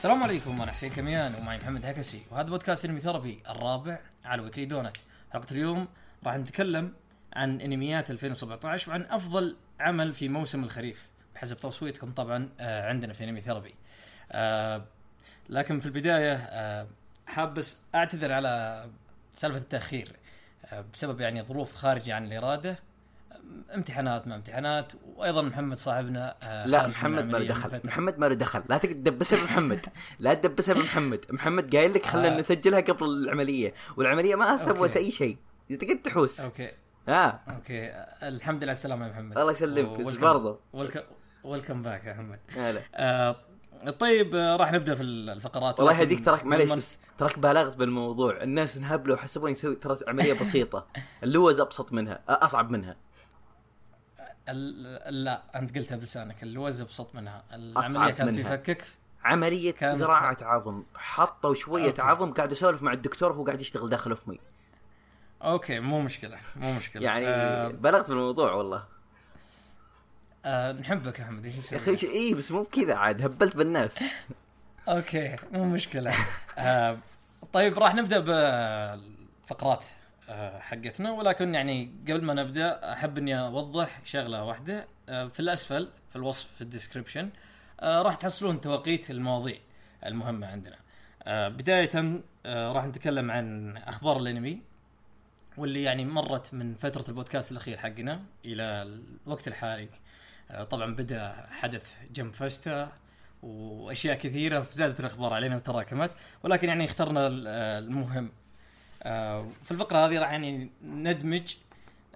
السلام عليكم أنا حسين كميان ومعي محمد هكسي. وهذا بودكاست Anime Therapy الرابع على Weekly Donut. حلقة اليوم راح نتكلم عن أنميات 2017 وعن أفضل عمل في موسم الخريف بحسب تصويتكم طبعا آه، عندنا في Anime Therapy. آه، لكن في البداية آه، حاب بس أعتذر على سالفة التأخير بسبب يعني ظروف خارجه عن الإرادة. امتحانات ما امتحانات. وأيضا محمد صاحبنا آه، لا محمد ما له دخل. محمد ما له دخل. لا تدبسها بمحمد لا تدبسها بمحمد محمد. قايل لك خلينا آه. نسجلها قبل العملية. والعملية ما سوت. أي شيء. تقعد تحوس. okay. آه. okay. الحمد لله على السلامه يا محمد. الله يسلمك. برضه؟ welcome back يا محمد. هلا. آه طيب آه راح نبدأ في الفقرات. والله يهديك تراك معليش بس تراك بالغت بالموضوع. الناس انهبلوا وحسبون يسوي ترى عملية بسيطة. اللوز أبسط منها أصعب منها. لا أنت قلتها بلسانك اللوز ابسط منها. العملية كانت في منها. فكك عملية كانت- زراعة عظم. حطوا شوية okay. عظم قاعد أسولف مع الدكتور وهو قاعد يشتغل داخل فمي okay مو مشكلة مو مشكلة. يعني آه بالغت بالموضوع والله. آه نحبك يا أحمد إيش يا؟ أخي اي بس مو بكذا عاد هبلت بالناس. okay مو مشكلة. آه طيب راح نبدأ بالفقرات آه حقتنا ولكن يعني قبل ما نبدأ أحب إني أوضح شغلة واحدة. آه في الأسفل في الوصف في ال description آه راح تحصلون توقيت المواضيع المهمة عندنا. آه بداية آه راح نتكلم عن أخبار الأنمي واللي يعني مرت من فترة البودكاست الأخير حقنا إلى الوقت الحالي. آه طبعا بدأ حدث Jump Festa وأشياء كثيرة فزادت الأخبار علينا وتراكمت ولكن يعني اخترنا ال- آه، المهم. آه، في الفقرة هذه راح يعني ندمج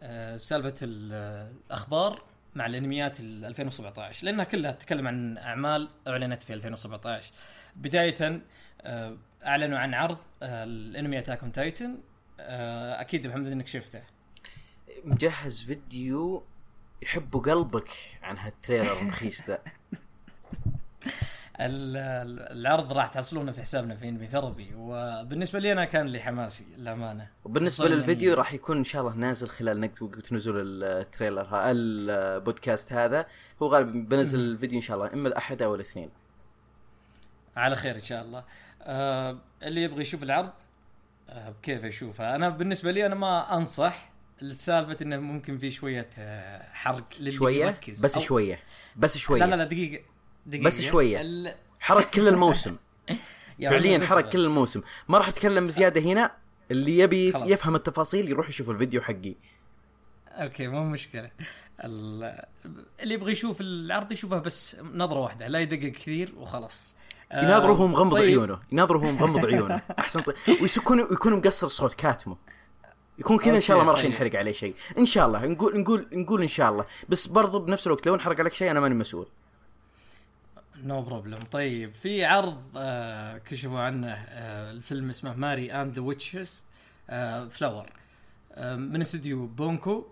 آه، سالفة ال- الأخبار مع الأنميات ال 2017 لأنها كلها تتكلم عن أعمال أعلنت في 2017 بداية آه، أعلنوا عن عرض الأنمي Attack on Titan أكيد محمد إنك شفته. مجهز فيديو يحبوا قلبك عن هال trailer الرخيص ذا. العرض راح تحصلونه في حسابنا في انمي ثربي وبالنسبة لي أنا كان لي حماسي للأمانة. وبالنسبة للفيديو يعني- راح يكون إن شاء الله نازل خلال نقط وقت نزول التريلر البودكاست هذا. هو غالبا بنزل الفيديو إن شاء الله إما الأحد أو الاثنين. على خير إن شاء الله. آه اللي يبغى يشوف العرض آه بكيف يشوفه. أنا بالنسبة لي أنا ما أنصح السالفه إنه ممكن في شوية آه حرق للي شوية؟ يركز. بس شوية. بس شوية لا لا لا دقيقة. دقيقة. بس شوية. ال... حرق كل الموسم. يا فعليا اصبر. كل الموسم. ما راح أتكلم زياده هنا. اللي يبي خلاص. يفهم التفاصيل يروح يشوف الفيديو حقي. أوكي مو مشكلة. ال... اللي يبغى يشوف العرض يشوفه بس نظرة واحدة لا يدقق كثير وخلاص. آه، يناظره وهو مغمض طيب. عيونه. يناظره وهو مغمض عيونه. أحسن طيب ويكون يكون مقصر صوت كاتمه يكون كذا إن شاء الله ما راح okay، طيب. ينحرق عليه شيء. إن شاء الله. نقول نقول نقول إن شاء الله. بس برضو بنفس الوقت لو انحرق عليك شيء أنا ماني مسؤول. no problem. طيب في عرض آه كشفوا عنه آه الفيلم اسمه Mary and the Witch's Flower. آه من استوديو بونوك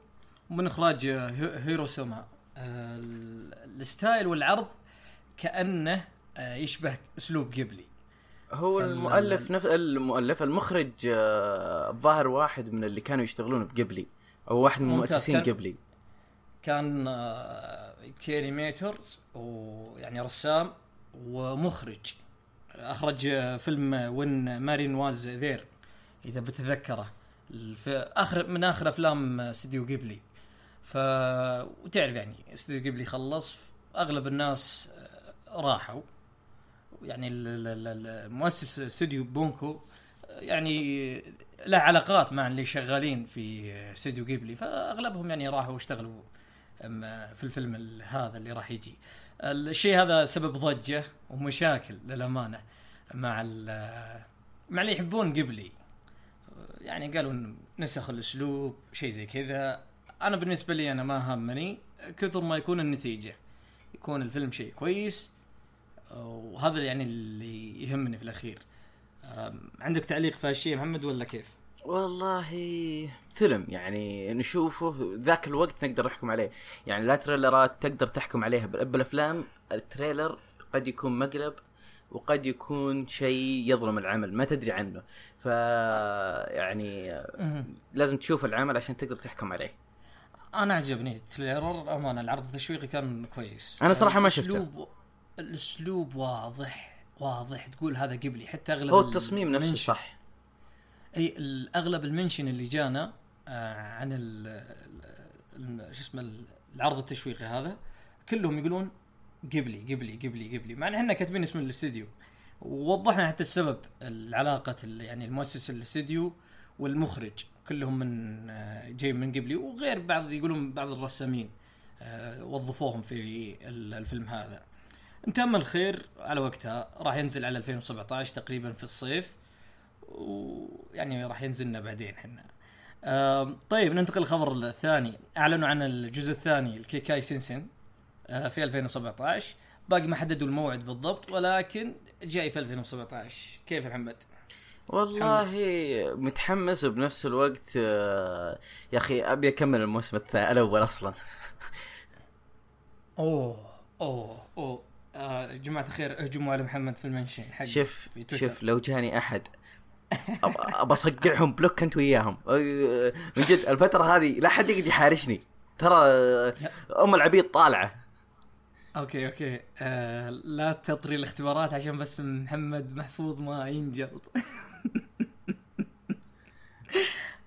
ومن اخراج آه هي- هيروماسا آه ال- ال style والعرض كأنه آه يشبه أسلوب جيبلي هو فال- المؤلف نفس المؤلف المخرج آه، الظاهر واحد من اللي كانوا يشتغلون بجيبلي أو واحد من مؤسسين كان- جيبلي. كان آه ك animator ويعني رسام ومخرج. أخرج آه، فيلم When Marnie Was There إذا بتذكره في اخر من آخر أفلام استوديو جيبلي ف وتعرف يعني استوديو جيبلي خلص أغلب الناس آه، راحوا. يعني المؤسس استوديو بونكو آه، يعني له علاقات مع اللي شغالين في استوديو جيبلي فأغلبهم يعني راحوا واشتغلوا. في الفيلم ال- هذا اللي راح يجي. الشيء هذا سبب ضجة ومشاكل للأمانة مع مع اللي يحبون قبلي. يعني قالوا نسخ الأسلوب شيء زي كذا. أنا بالنسبة لي أنا ما همني كثر ما يكون النتيجة. يكون الفيلم شيء كويس. وهذا يعني اللي يهمني في الأخير. عندك تعليق في هالشيء محمد ولا كيف؟ والله فيلم يعني نشوفه ذاك الوقت نقدر نحكم عليه. يعني لا تريلرات تقدر تحكم عليها. بال- بالأفلام التريلر قد يكون مقلب وقد يكون شيء يظلم العمل ما تدري عنه. ف يعني لازم تشوف العمل عشان تقدر تحكم عليه. أنا عجبني ال trailer. امانه العرض التشويقي كان كويس. أنا صراحة ما شفته. الأسلوب واضح واضح. تقول هذا جيبلي. حتى أغلب هو التصميم نفسه صح. أي الاغلب ال mention اللي جانا آه عن ال شو اسمه ال- العرض التشويقي هذا كلهم يقولون جيبلي جيبلي جيبلي جيبلي. مع إن إحنا كاتبين اسم الاستديو. ووضحنا حتى السبب العلاقة ال- يعني المؤسس الاستديو والمخرج. كلهم من آه، جاي من قبلي. وغير بعض يقولون بعض الرسامين آه، وظفوهم في ال- الفيلم هذا. إن تم الخير على وقتها راح ينزل على 2017 تقريبا في الصيف. ويعني راح ينزلنا بعدين حنا. آم، طيب ننتقل للخبر الثاني. أعلنوا عن الجزء الثاني الكيكاي سينسن آه، في 2017 باقي ما حددوا الموعد بالضبط ولكن جاي في 2017 كيف محمد؟ والله متحمس. وبنفس الوقت آه، يا أخي أبي أكمل الموسم الثاني الأول أصلا. أوه أوه أوه. آه جماعة الخير اهجموا على محمد في المنشن حق شوف. شوف لو جاني أحد أبى أصقعهم بلوك أنت وياهم. آه، من جد الفترة هذه لا حد يقدر يحارشني ترى آه، أم العبيد طالعة. okay okay. آه لا تطري الاختبارات عشان بس محمد محفوظ ما ينجلط.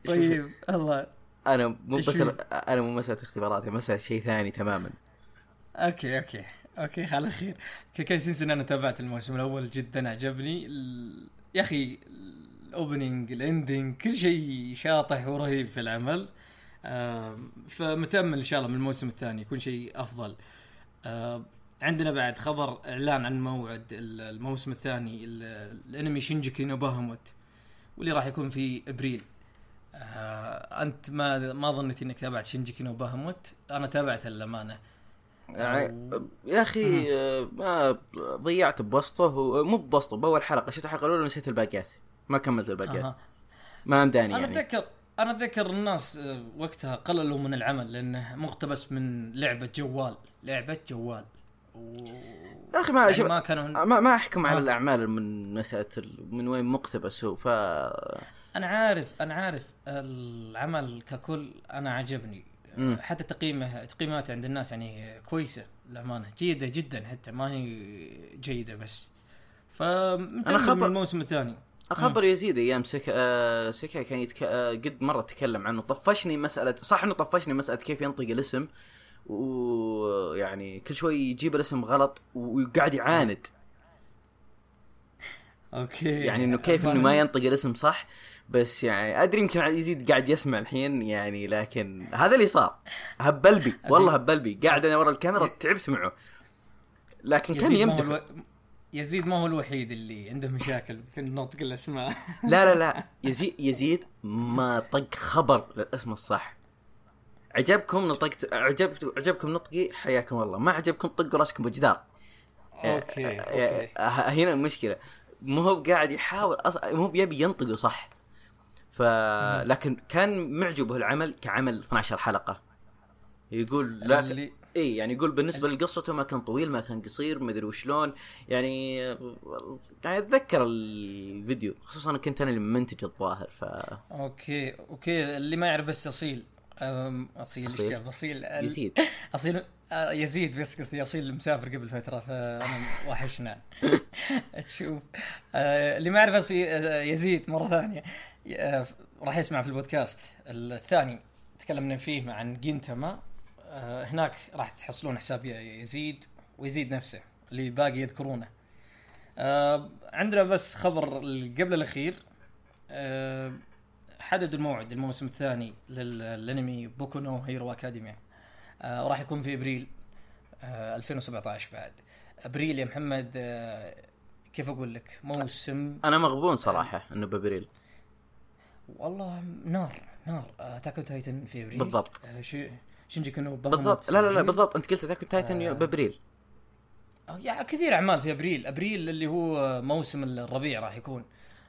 طيب الله. أنا مو بس؟ أنا مو مسألة اختبارات مسألة شيء ثاني تماما. okay okay. okay على خير. كيكاي أنا تابعت الموسم الأول جدا عجبني. ال... يا أخي ال opening ال ending كل شيء شاطح ورهيب في العمل. فمتأمل إن شاء الله من الموسم الثاني يكون شيء أفضل. عندنا بعد خبر إعلان عن موعد ال- الموسم الثاني ال- الأنمي شينجيكي نو باهموت واللي راح يكون في أبريل. آه أنت ما ما ظنيت إنك تابعت شينجيكي نو باهموت أنا تابعته للأمانة. يعني يا أخي آه، ما ضيعت بوسطه و- مو بوسطه بأول حلقة شفت الحلقة الأولى ونسيت الباقيات. ما كملت الباقيات. أها. ما مداني أنا يعني. اتذكر أنا أتذكر الناس آه، وقتها قللوا من العمل لأنه مقتبس من لعبة جوال لعبة جوال. و... يا أخي ما يعني ما كانوا ما ما أحكم على آه. الأعمال من مساله ال- من وين مقتبس هو ف أنا عارف أنا عارف العمل ككل أنا عجبني. مم. حتى تقييمه تقييماته عند الناس يعني كويسة للأمانة. جيدة جدا حتى ما هي جيدة بس. أنا خبر- من الموسم الثاني خبر يزيد أيام سكا آه سكا كان يتك... آه قد مرة تكلم عنه طفشني مسألة صح إنه طفشني مسألة كيف ينطق الاسم؟ ويعني كل شوي يجيب الاسم غلط وقاعد يعاند. okay. يعني إنه كيف إنه ما ينطق الاسم صح بس يعني أدري يمكن يزيد قاعد يسمع الحين يعني لكن هذا اللي صار. هبلبي والله هبلبي قاعد أنا ورا الكاميرا تعبت معه. لكن كان يمدح. يزيد ما هو الوحيد اللي عنده مشاكل في نطق الاسماء لا لا لا. يزيد يزيد ما طق خبر للاسم الصح. عجبكم نطقت عجبت عجبكم نطقي؟ حياكم الله. ما عجبكم طقوا راسكم بجدار okay آه، okay. آه، هنا المشكلة مو هو قاعد يحاول أص... مو بيبي ينطقه صح. ف لكن كان معجبه العمل كعمل 12 حلقة. يقول لا اللي اي يعني يقول بالنسبة لقصته ما كان طويل ما كان قصير ما أدري وشلون. يعني يعني أتذكر الفيديو خصوصا كنت أنا اللي منتج الظاهر ف okay okay اللي ما يعرف بس أصيل. أصيل؟ إيش أصيل يزيد. أصيل آه، يزيد بس قصدي أصيل مسافر قبل فترة فأنا وحشنا. تشوف آه، اللي ما يعرف آه، يزيد مرة ثانية. راح يسمع في البودكاست الثاني. تكلمنا فيه عن جينتاما آه، هناك راح تحصلون حساب يزيد ويزيد نفسه اللي باقي يذكرونه. آه، عندنا بس خبر قبل الأخير. آه، حددوا الموعد الموسم الثاني لل- للأنمي بوكو نو هيرو أكاديميا. آه راح يكون في أبريل آه 2017 بعد. أبريل يا محمد آه كيف أقول لك؟ موسم أنا مغبون صراحة إنه بأبريل. والله نار نار. Attack Titan في أبريل. بالضبط. آه شي شينجيكي نو بالضبط. لا لا لا بالضبط. أنت قلت Attack Titan آه. بأبريل. يعني كثير أعمال في أبريل. أبريل اللي هو موسم الربيع راح يكون.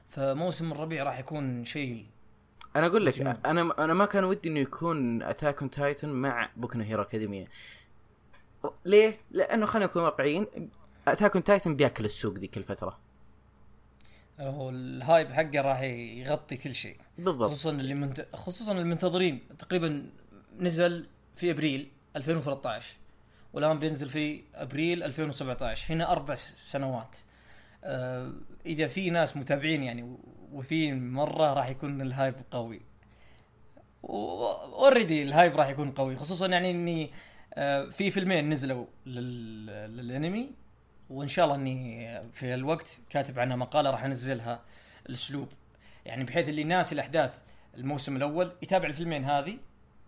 فموسم الربيع راح يكون شيء أنا أقول لك. أنا أنا ما كان ودي إنه يكون Attack on Titan مع بوكو هيرو اكاديميا ليه؟ لأنه خلينا نكون واقعيين Attack on Titan بياكل السوق ذيك الفترة. هو ال hype حقه راح يغطي كل شيء. بالضبط. خصوصا اللي منت... خصوصا المنتظرين. تقريبا نزل في أبريل 2013 والآن بينزل في أبريل 2017 هنا أربع سنوات. آه إذا في ناس متابعين يعني وفي مرة راح يكون ال hype قوي. already ال hype راح يكون قوي خصوصا يعني إني آه في فيلمين نزلوا لل... للأنمي وإن شاء الله إني في الوقت كاتب عنها مقالة راح أنزلها الأسبوع. يعني بحيث اللي ناسي الأحداث الموسم الأول يتابع الفيلمين هذه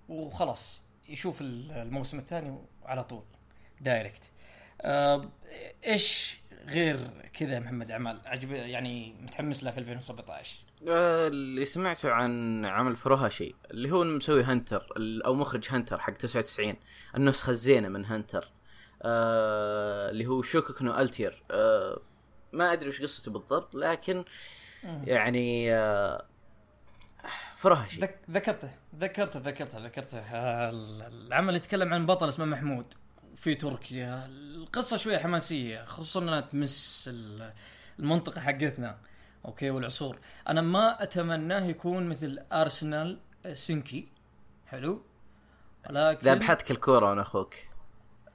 وخلاص. يشوف الموسم الثاني على طول direct آه إيش غير كذا محمد أعمال؟ عجب يعني متحمس له في 2017 آه، اللي سمعته عن عمل فروهاشي اللي هو مسوي هنتر أو مخرج هنتر حق 99 النسخة الزينة من هنتر. آه اللي هو شوكوكو نو ألتير. آه ما أدري وش قصته بالضبط لكن يعني آه فروهاشي ذك ذكرته ذكرته ذكرته ذكرته. آه، العمل يتكلم عن بطل اسمه محمود في تركيا. القصة شوية حماسية خصوصا إنها تمس المنطقة حقتنا أوكي والعصور. أنا ما أتمناه يكون مثل أرسنال سينكي. حلو؟ لكن ذبحتك الكوره وأنا أخوك.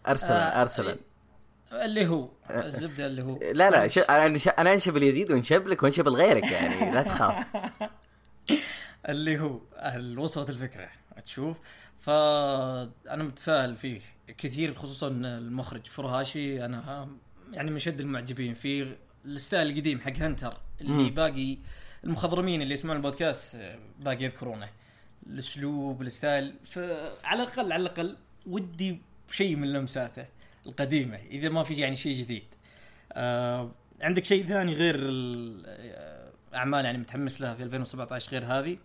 أرسنال آه أرسنال. اللي هو الزبدة اللي هو. لا لا شو أنا أنا أنشب اليزيد ونشب لك ونشب لغيرك يعني لا تخاف. اللي هو وصلت الفكرة تشوف؟ فانا متفائل فيه كثير خصوصا المخرج فرهاشي أنا يعني من شد المعجبين فيه. ال style القديم حق هنتر اللي. باقي المخضرمين اللي يسمعون البودكاست باقي يذكرونه. الأسلوب ال style فعلى الأقل على الأقل ودي شيء من لمساته القديمة إذا ما في يعني شيء جديد. آه عندك شيء ثاني غير الاعمال يعني متحمس لها في 2017 غير هذه؟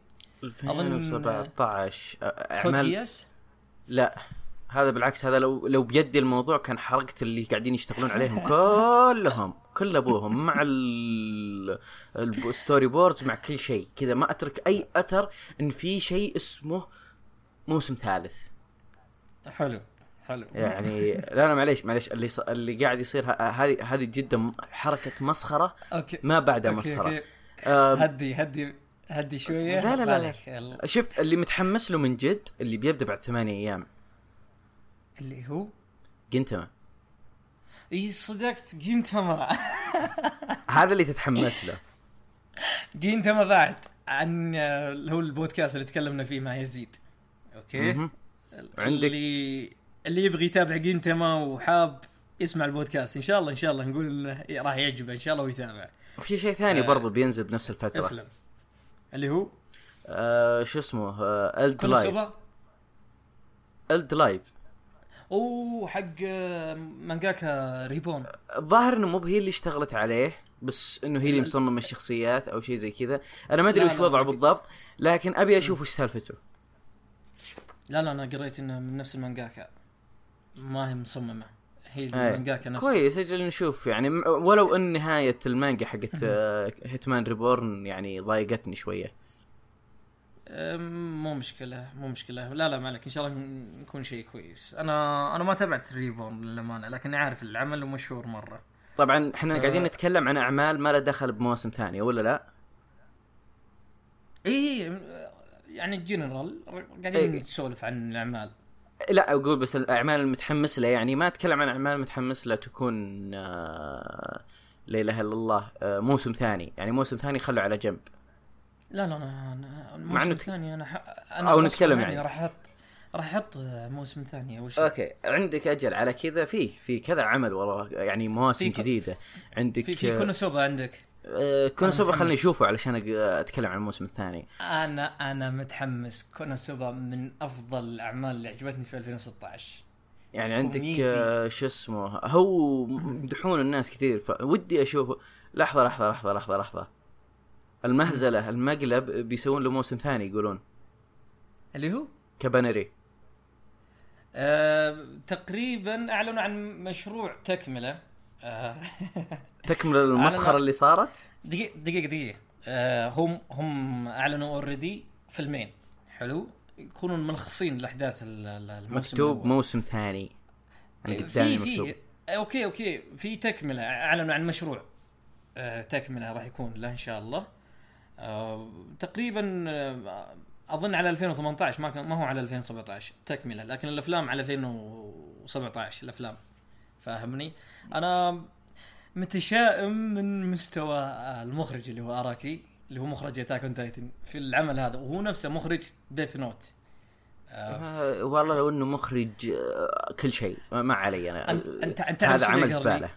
2017 اعمال لا هذا بالعكس هذا لو لو بيدي الموضوع كان حرقت اللي قاعدين يشتغلون عليهم كلهم كل أبوهم مع ال storyboards مع كل شيء كذا ما أترك أي أثر إن في شيء اسمه موسم ثالث حلو حلو يعني لا لا معليش معليش اللي ص... اللي قاعد يصير هذه هذه جدا حركة مسخرة أوكي. ما بعدها مسخرة أوكي. آه هدي هدي هدي شوية. لا لا لا, لا. شوف اللي متحمس له من جد اللي بيبدأ بعد ثمانية أيام. اللي هو؟ جنتما. إي صدقت جنتما. هذا اللي تتحمس له. جنتما بعد عن اللي هو البودكاست اللي تكلمنا فيه مع يزيد. أوكي؟ عندك؟ اللي اللي يبغي يتابع جنتما وحاب يسمع البودكاست إن شاء الله إن شاء الله نقول إنه راح يعجبه إن شاء الله ويتابع وفي شيء ثاني آه. برضه بينزل بنفس الفترة. اسلم. اللي هو؟ آه شو اسمه؟ آه الد لايف الد لايف أوه حق مانجاكا ريبورن. الظاهر إنه مو هي اللي اشتغلت عليه بس إنه هي اللي مصممه الشخصيات أو شيء زي كذا. أنا ما أدري وش وضعه بالضبط لكن أبي أشوف وش سالفته. لا لا أنا قريت إنه من نفس المانجاكا. ما هي مصممة. هي المانجاكا نفسها. كويس أجل نشوف. يعني ولو إن نهاية المانجا حقت هيتمان ريبورن يعني ضايقتني شوية. مو مشكلة مو مشكلة. لا لا مالك إن شاء الله يكون شيء كويس. أنا أنا ما تابعت ريبورن للأمانة لكني عارف العمل ومشهور مرة. طبعا إحنا ف... قاعدين نتكلم عن أعمال ما لها دخل بمواسم ثانية ولا لا؟ اي يعني جنرال قاعدين إيه. نسولف عن الأعمال. لا أقول بس الأعمال المتحمس لها يعني ما أتكلم عن أعمال متحمس لها تكون آه لا إله إلا الله آه موسم ثاني. يعني موسم ثاني خلوا على جنب. لا لا أنا الموسم الثاني أنا ح... أنا أو نتكلم يعني. راح أحط راح أحط موسم ثاني أول شيء. أوكي. عندك أجل على كذا؟ في في كذا عمل ورا يعني مواسم جديدة. عندك في في كونوسوبا عندك. آه كونوسوبا خليني أشوفه علشان أتكلم عن الموسم الثاني. أنا أنا متحمس. كونوسوبا من أفضل الأعمال اللي عجبتني في 2016 يعني عندك آه شو اسمه؟ هو مدحوه الناس كثير فودي أشوفه. لحظة لحظة لحظة لحظة لحظة. المهزلة المقلب بيسوون له موسم ثاني يقولون. اللي هو؟ كابانيري آه، تقريبا أعلنوا عن مشروع تكملة. آه تكمله المسخرة اللي صارت؟ دقيقه دقيقة دقيقة. آه هم هم أعلنوا already فيلمين. حلو. يكونون ملخصين الأحداث الموسم مكتوب. موسم ثاني. في في أوكي أوكي. في تكملة. أعلنوا عن مشروع. آه تكملة راح يكون له إن شاء الله. آه تقريبا آه أظن على 2018 ما كان ما هو على 2017 تكملة. لكن الأفلام على 2017 الأفلام. فاهمني؟ أنا متشائم من مستوى المخرج اللي هو آراكي اللي هو مخرج Attack on Titan في العمل هذا وهو نفسه مخرج Death Note آه والله لو إنه مخرج آه كل شيء ما علي أنا. انت أنت هذا عمل زبالة.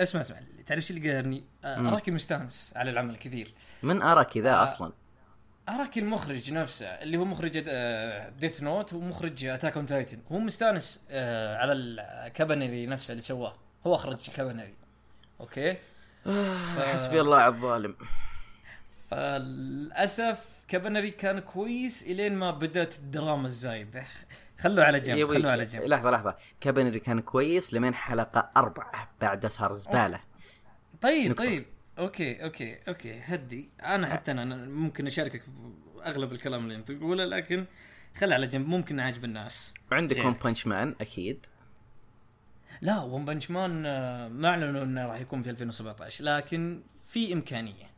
اسمع اسمع تعرف إيش اللي قهرني؟ آه،. آراكي مستانس على العمل كثير. من ارى كذا آه. أصلا؟ آراكي المخرج نفسه اللي هو مخرج Death Note ومخرج Attack on Titan هو مستانس آه، على الكابنري نفسه اللي سواه. هو أخرج كابنري okay؟ ف- حسبي الله على الظالم. فللأسف كابنري كان كويس إلين ما بدأت الدراما الزايده خلوه على جنب خلوه على جنب. لحظة لحظة. كابنري كان كويس لمن حلقة أربعة بعدها صار زبالة. طيب نكبر. طيب. okay okay okay. هدي. أنا حتى أنا أنا ممكن أشاركك أغلب الكلام اللي أنت تقوله لكن خلي على جنب. ممكن عاجب الناس. One Punch Man أكيد. لا One Punch Man آه، ما أعلنوا إنه راح يكون في 2017 لكن في إمكانية.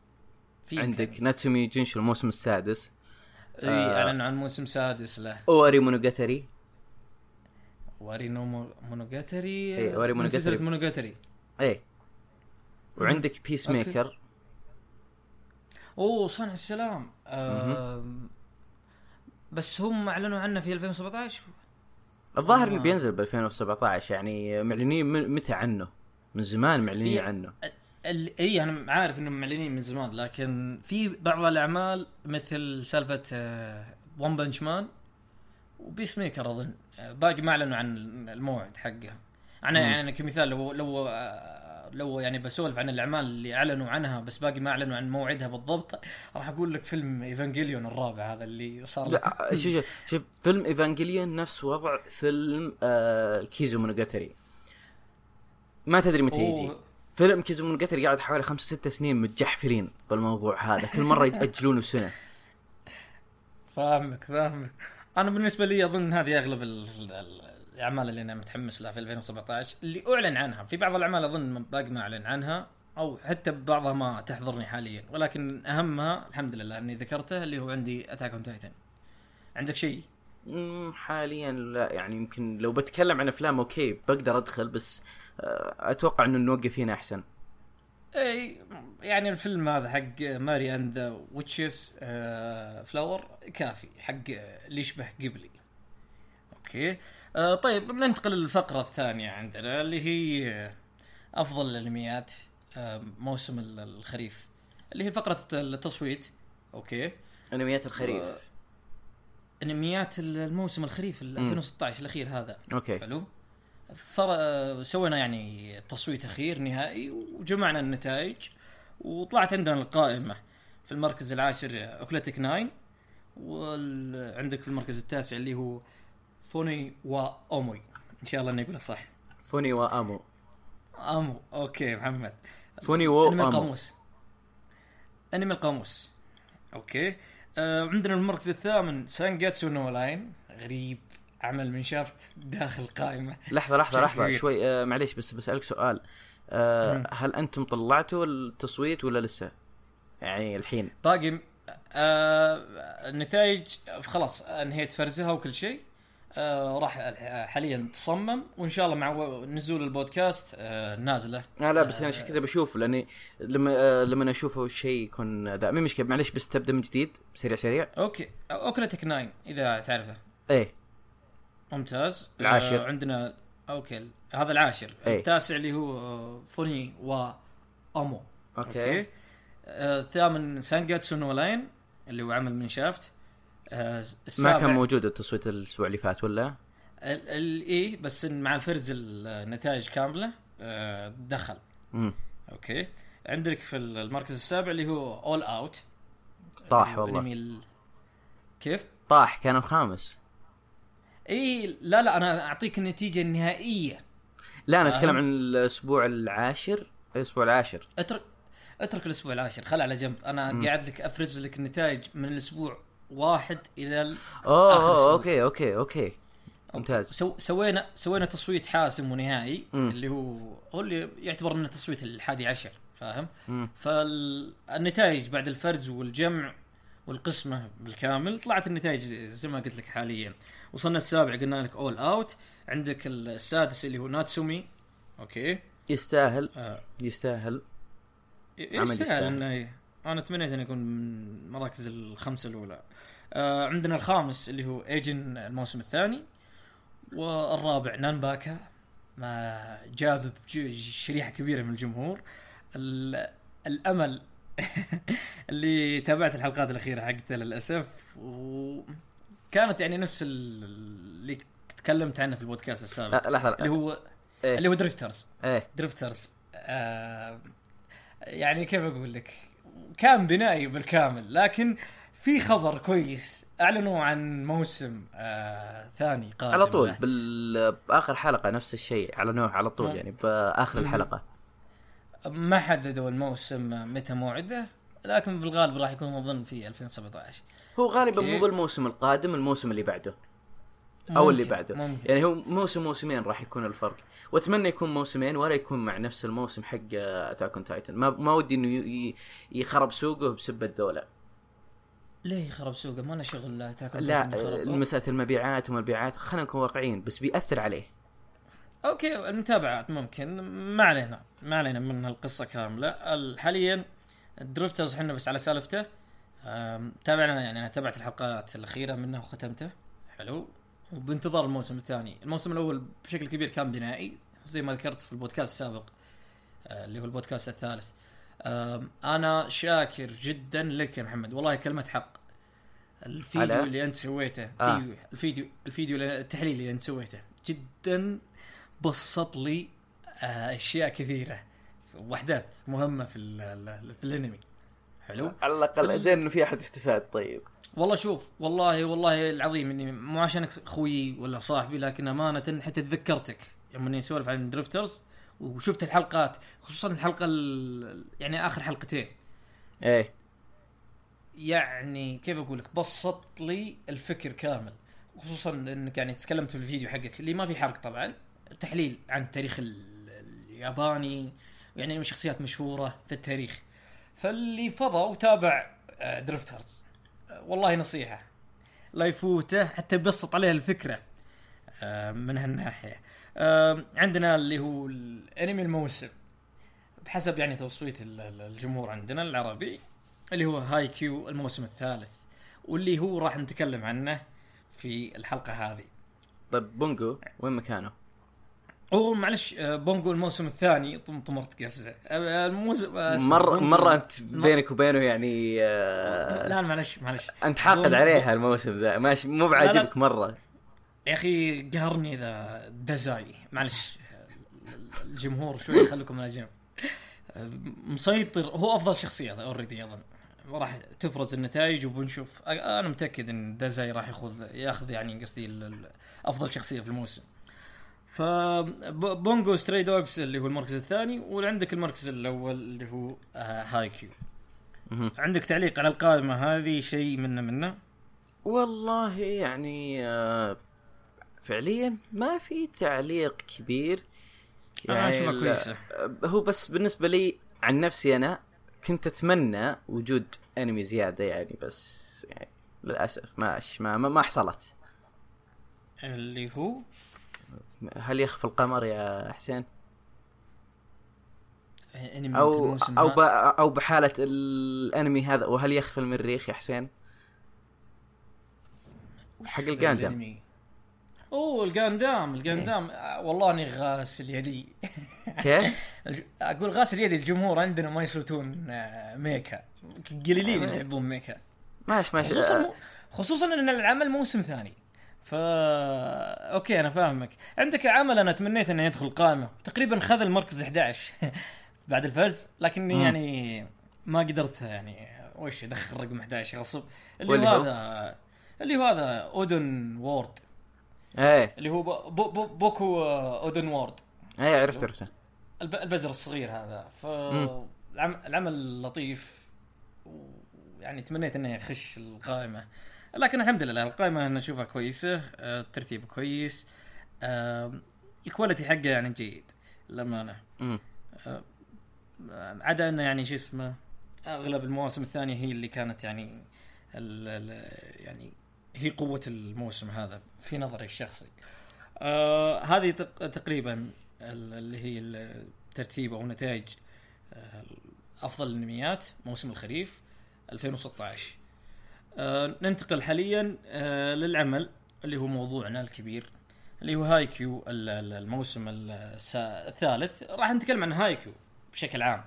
في عندك ناتسومي جنشو الموسم السادس. إي آه. أعلنوا عن موسم سادس له. أواري مونوجاتري وارينو مو- مونوجاتري إيه، واري سلسله مونوجاتري. مونوجاتري إيه وعندك بيس okay. ميكر أوه صنع السلام. آم، بس هم أعلنوا عنه في 2017 الظاهر آه. انه بينزل ب 2017 يعني معلنين من متى عنه من زمان معلنين عنه إي أنا عارف انهم معلنين من زمان لكن في بعض الأعمال مثل سالفة ون بنش مان وبيس ميكر أظن آه، باقي ما أعلنوا عن الموعد حقها أنا. يعني كمثال لو لو آه، لو يعني بسولف عن الأعمال اللي أعلنوا عنها بس باقي ما أعلنوا عن موعدها بالضبط راح أقول لك فيلم ايفانجيليون الرابع هذا اللي صار لا شوف شوف شوف فيلم ايفانجيليون نفس وضع فيلم آه كيزو مونوجاتري ما تدري متى يجي. فيلم كيزو مونوجاتري قاعد حوالي خمس ست سنين متجحفرين بالموضوع هذا. كل مرة يتاجلونه سنه فاهمك فاهمك. أنا بالنسبة لي أظن هذه أغلب ال- ال- الأعمال اللي أنا متحمس لها في 2017 اللي أعلن عنها. في بعض الأعمال أظن باقي ما أعلن عنها أو حتى بعضها ما تحضرني حاليا. ولكن أهمها الحمد لله إني ذكرته اللي هو عندي Attack on Titan. عندك شيء؟ حاليا لا. يعني يمكن لو بتكلم عن أفلام okay بقدر أدخل بس آه أتوقع إنه نوقف هنا أحسن. إي يعني الفيلم هذا حق Mary and the Witch's Flower كافي. حق اللي يشبه جيبلي. okay. آه طيب بننتقل للفقرة الثانية عندنا اللي هي أفضل الأنميات آه موسم ال- الخريف اللي هي فقرة التصويت. okay. أنميات الخريف. و- أنميات الموسم الخريف ال 2016 الأخير هذا. okay. حلو. فر... سوينا يعني تصويت أخير نهائي وجمعنا النتائج وطلعت عندنا القائمة في المركز العاشر Occultic 9 وعندك في المركز التاسع اللي هو فوني واوموي إن شاء الله إني اقولها صح. فوني وامو أمو. okay محمد. فوني أنمي وامو القاموس. أنمي القاموس. okay. آه عندنا المركز الثامن سانجاتسو نو لاين. غريب. عمل من Shaft داخل قائمة. لحظة لحظة لحظة. كبير. شوي آه معليش بس بسألك سؤال. آه. هل أنتم طلعتوا التصويت ولا لسه؟ يعني الحين. باقي آه النتائج خلاص انهيت فرزها وكل شيء. آه راح حاليا تصمم وإن شاء الله مع نزول البودكاست آه نازله. آه لا بس أنا عشان كذا بشوفه لأني لما آه لما أشوفه شيء يكون ذا. مين مشكلة معليش بس تبدأ من جديد سريع سريع. okay. Occultic 9 إذا تعرفه. إيه. ممتاز. العاشر. آه عندنا okay هذا العاشر. إيه. التاسع اللي هو آه، فوني و أمو. okay, آه الثامن سانجاتسو نو لاين اللي هو عمل من Shaft. آه ما السابع كان موجود التصويت الأسبوع اللي فات ولا؟ إيه بس مع الفرز النتائج كاملة آه، دخل امم okay عندك في المركز السابع اللي هو All Out طاح والله. ال... كيف؟ طاح كان الخامس اي لا لا أنا أعطيك النتيجة النهائية لا أنا فاهم؟ أتكلم عن الأسبوع العاشر الأسبوع العاشر اترك أترك الأسبوع العاشر خل على جنب أنا. قاعد لك أفرز لك النتائج من الأسبوع واحد إلى ال... اوه أوه أسبوع. أوكي أوكي أوكي. ممتاز. سو سوينا سوينا تصويت حاسم ونهائي مم. اللي هو هو اللي يعتبر إنه تصويت الحادي عشر فاهم؟ فالنتائج بعد الفرز والجمع والقسمة بالكامل طلعت النتائج زي ما قلت لك حاليا. وصلنا السابع قلنا لك All Out عندك السادس اللي هو ناتسومي. okay. يستاهل. آه. يستاهل. يستاهل يستاهل. إنه أنا تمنيت انه يكون من المراكز الخمسة الأولى. آه عندنا الخامس اللي هو ايجن الموسم الثاني والرابع نانباكا ما جاذب شريحة كبيرة من الجمهور. ال- العمل اللي تابعت الحلقات الأخيرة حقته للأسف وكانت يعني نفس ال- اللي تكلمت عنه في البودكاست السابق لا لحظة اللي هو إيه. اللي هو Drifters إيه. Drifters آه يعني كيف أقول لك؟ كان بنائي بالكامل لكن في خبر كويس اعلنوا عن موسم آه ثاني قادم على طول. بال... باخر حلقة نفس الشيء على نوع على طول مم. يعني بآخر. الحلقة ما حددوا الموسم متى موعده لكن بالغالب راح يكون اظن في 2017 هو غالبا. مو بالموسم القادم الموسم اللي بعده أو اللي بعده. ممكن. يعني هو موسم موسمين راح يكون الفرق. وأتمنى يكون موسمين ولا يكون مع نفس الموسم حق Attack on Titan ما ما ودي إنه يخرب سوقه بسبه ذولا ليه خرب سوقه؟ ما له شغل لا تاكل لا تاكل خرب. مساله المبيعات وما المبيعات خلينا نكون واقعيين بس بيأثر عليه. okay المتابعات ممكن. ما علينا ما علينا من القصة كاملة. ال- حاليا درفترز إحنا بس على سالفته. تابعنا يعني أنا تابعت الحلقات الأخيرة منه وختمته. حلو. وبانتظار الموسم الثاني. الموسم الأول بشكل كبير كان بنائي زي ما ذكرت في البودكاست السابق آه، اللي هو البودكاست الثالث. أم، أنا شاكر جدا لك يا محمد. والله كلمة حق. الفيديو على؟ اللي أنت سويته آه. الفيديو الفيديو التحليل اللي أنت سويته جدا بسط لي آه، أشياء كثيرة وأحداث مهمة في ال- ال- في الأنمي. حلو؟ على الأقل زين إنه في أحد استفاد طيب. والله شوف والله والله العظيم إني مو عشانك أخوي ولا صاحبي لكن أمانة حتى تذكرتك يوم إني أسولف عن درفترز وشفت الحلقات خصوصا الحلقة ال- يعني آخر حلقتين. إيه. يعني كيف أقول لك بسط لي الفكر كامل. خصوصا إنك يعني تكلمت في الفيديو حقك اللي ما في حرق طبعا تحليل عن التاريخ ال- الياباني يعني شخصيات مشهورة في التاريخ. فاللي فضى وتابع آه، درفترز آه، والله نصيحة. لا يفوته حتى يبسط عليه الفكرة آه، من هالناحية. عندنا اللي هو الأنمي الموسم. بحسب يعني ال- الجمهور عندنا العربي اللي هو هاي كيو الموسم الثالث واللي هو راح نتكلم عنه في الحلقة هذه. طيب بونجو وين مكانه؟ اوه معلش آه، بونجو الموسم الثاني طم طمرت قفزه آه، الموسم آه، مرة مره أنت بينك وبينه يعني لا معلش معلش. أنت حاقد عليها الموسم ذا. ماشي مو بعاجبك مرة. يا أخي قهرني ذا دزاي. معلش الجمهور شوي خليكم على جنب آه، مسيطر هو أفضل شخصية already أظن. راح تفرز النتائج وبنشوف. أنا متأكد إن دازاي راح ياخذ ياخذ يعني قصدي أفضل شخصية في الموسم. ف ب- بونجو Stray Dogs اللي هو المركز الثاني وعندك المركز الأول اللي هو آه، هاي كيو. عندك تعليق على القائمة هذه شيء منه منه؟ والله يعني آه فعليا ما في تعليق كبير. آه، هو بس بالنسبة لي عن نفسي أنا كنت أتمنى وجود أنمي زيادة يعني بس يعني للأسف ما ما ما, ما حصلت. اللي هو؟ هل يخفى القمر يا حسين؟ أنمي أو أو ب أو بحالة الأنمي هذا وهل يخفى المريخ يا حسين؟ حق الجاندام. أوه الجاندام الجاندام. آه، والله أني غاسل يدي. كيف؟ أقول غاسل يدي الجمهور عندنا ما يصوتون آه، mecha. قليلين اللي يحبون mecha. ماشي ماشي. خصوصا آه،. خصوصا إن العمل موسم ثاني. فا okay أنا فاهمك. عندك عمل أنا تمنيت إنه يدخل القائمه تقريبا خذ المركز 11 بعد الفوز لكني مم. يعني ما قدرت يعني وش ادخل رقم 11 غصب اللي هو؟ هذا اللي هو هذا Udon World. إيه. اللي هو بو بو بو بوكو Udon World. إيه عرفت عرفته. الب- البزر الصغير هذا. ف العمل لطيف يعني تمنيت إنه يخش القائمة. لكن الحمد لله القائمة أنا اشوفها كويسة آه، الترتيب كويس آه، ال quality حقه يعني جيد للأمانة. آه، عدا إنه يعني شو اسمه أغلب المواسم الثانية هي اللي كانت يعني ال ال يعني هي قوة الموسم هذا في نظري الشخصي. آه هذه تق- تقريبا ال- اللي هي ال- ترتيب أو نتائج افضل الانميات موسم الخريف 2016 آه، ننتقل حاليا آه، للعمل اللي هو موضوعنا الكبير اللي هو هاي كيو ال- ال- الموسم الثالث. راح نتكلم عن هاي كيو بشكل عام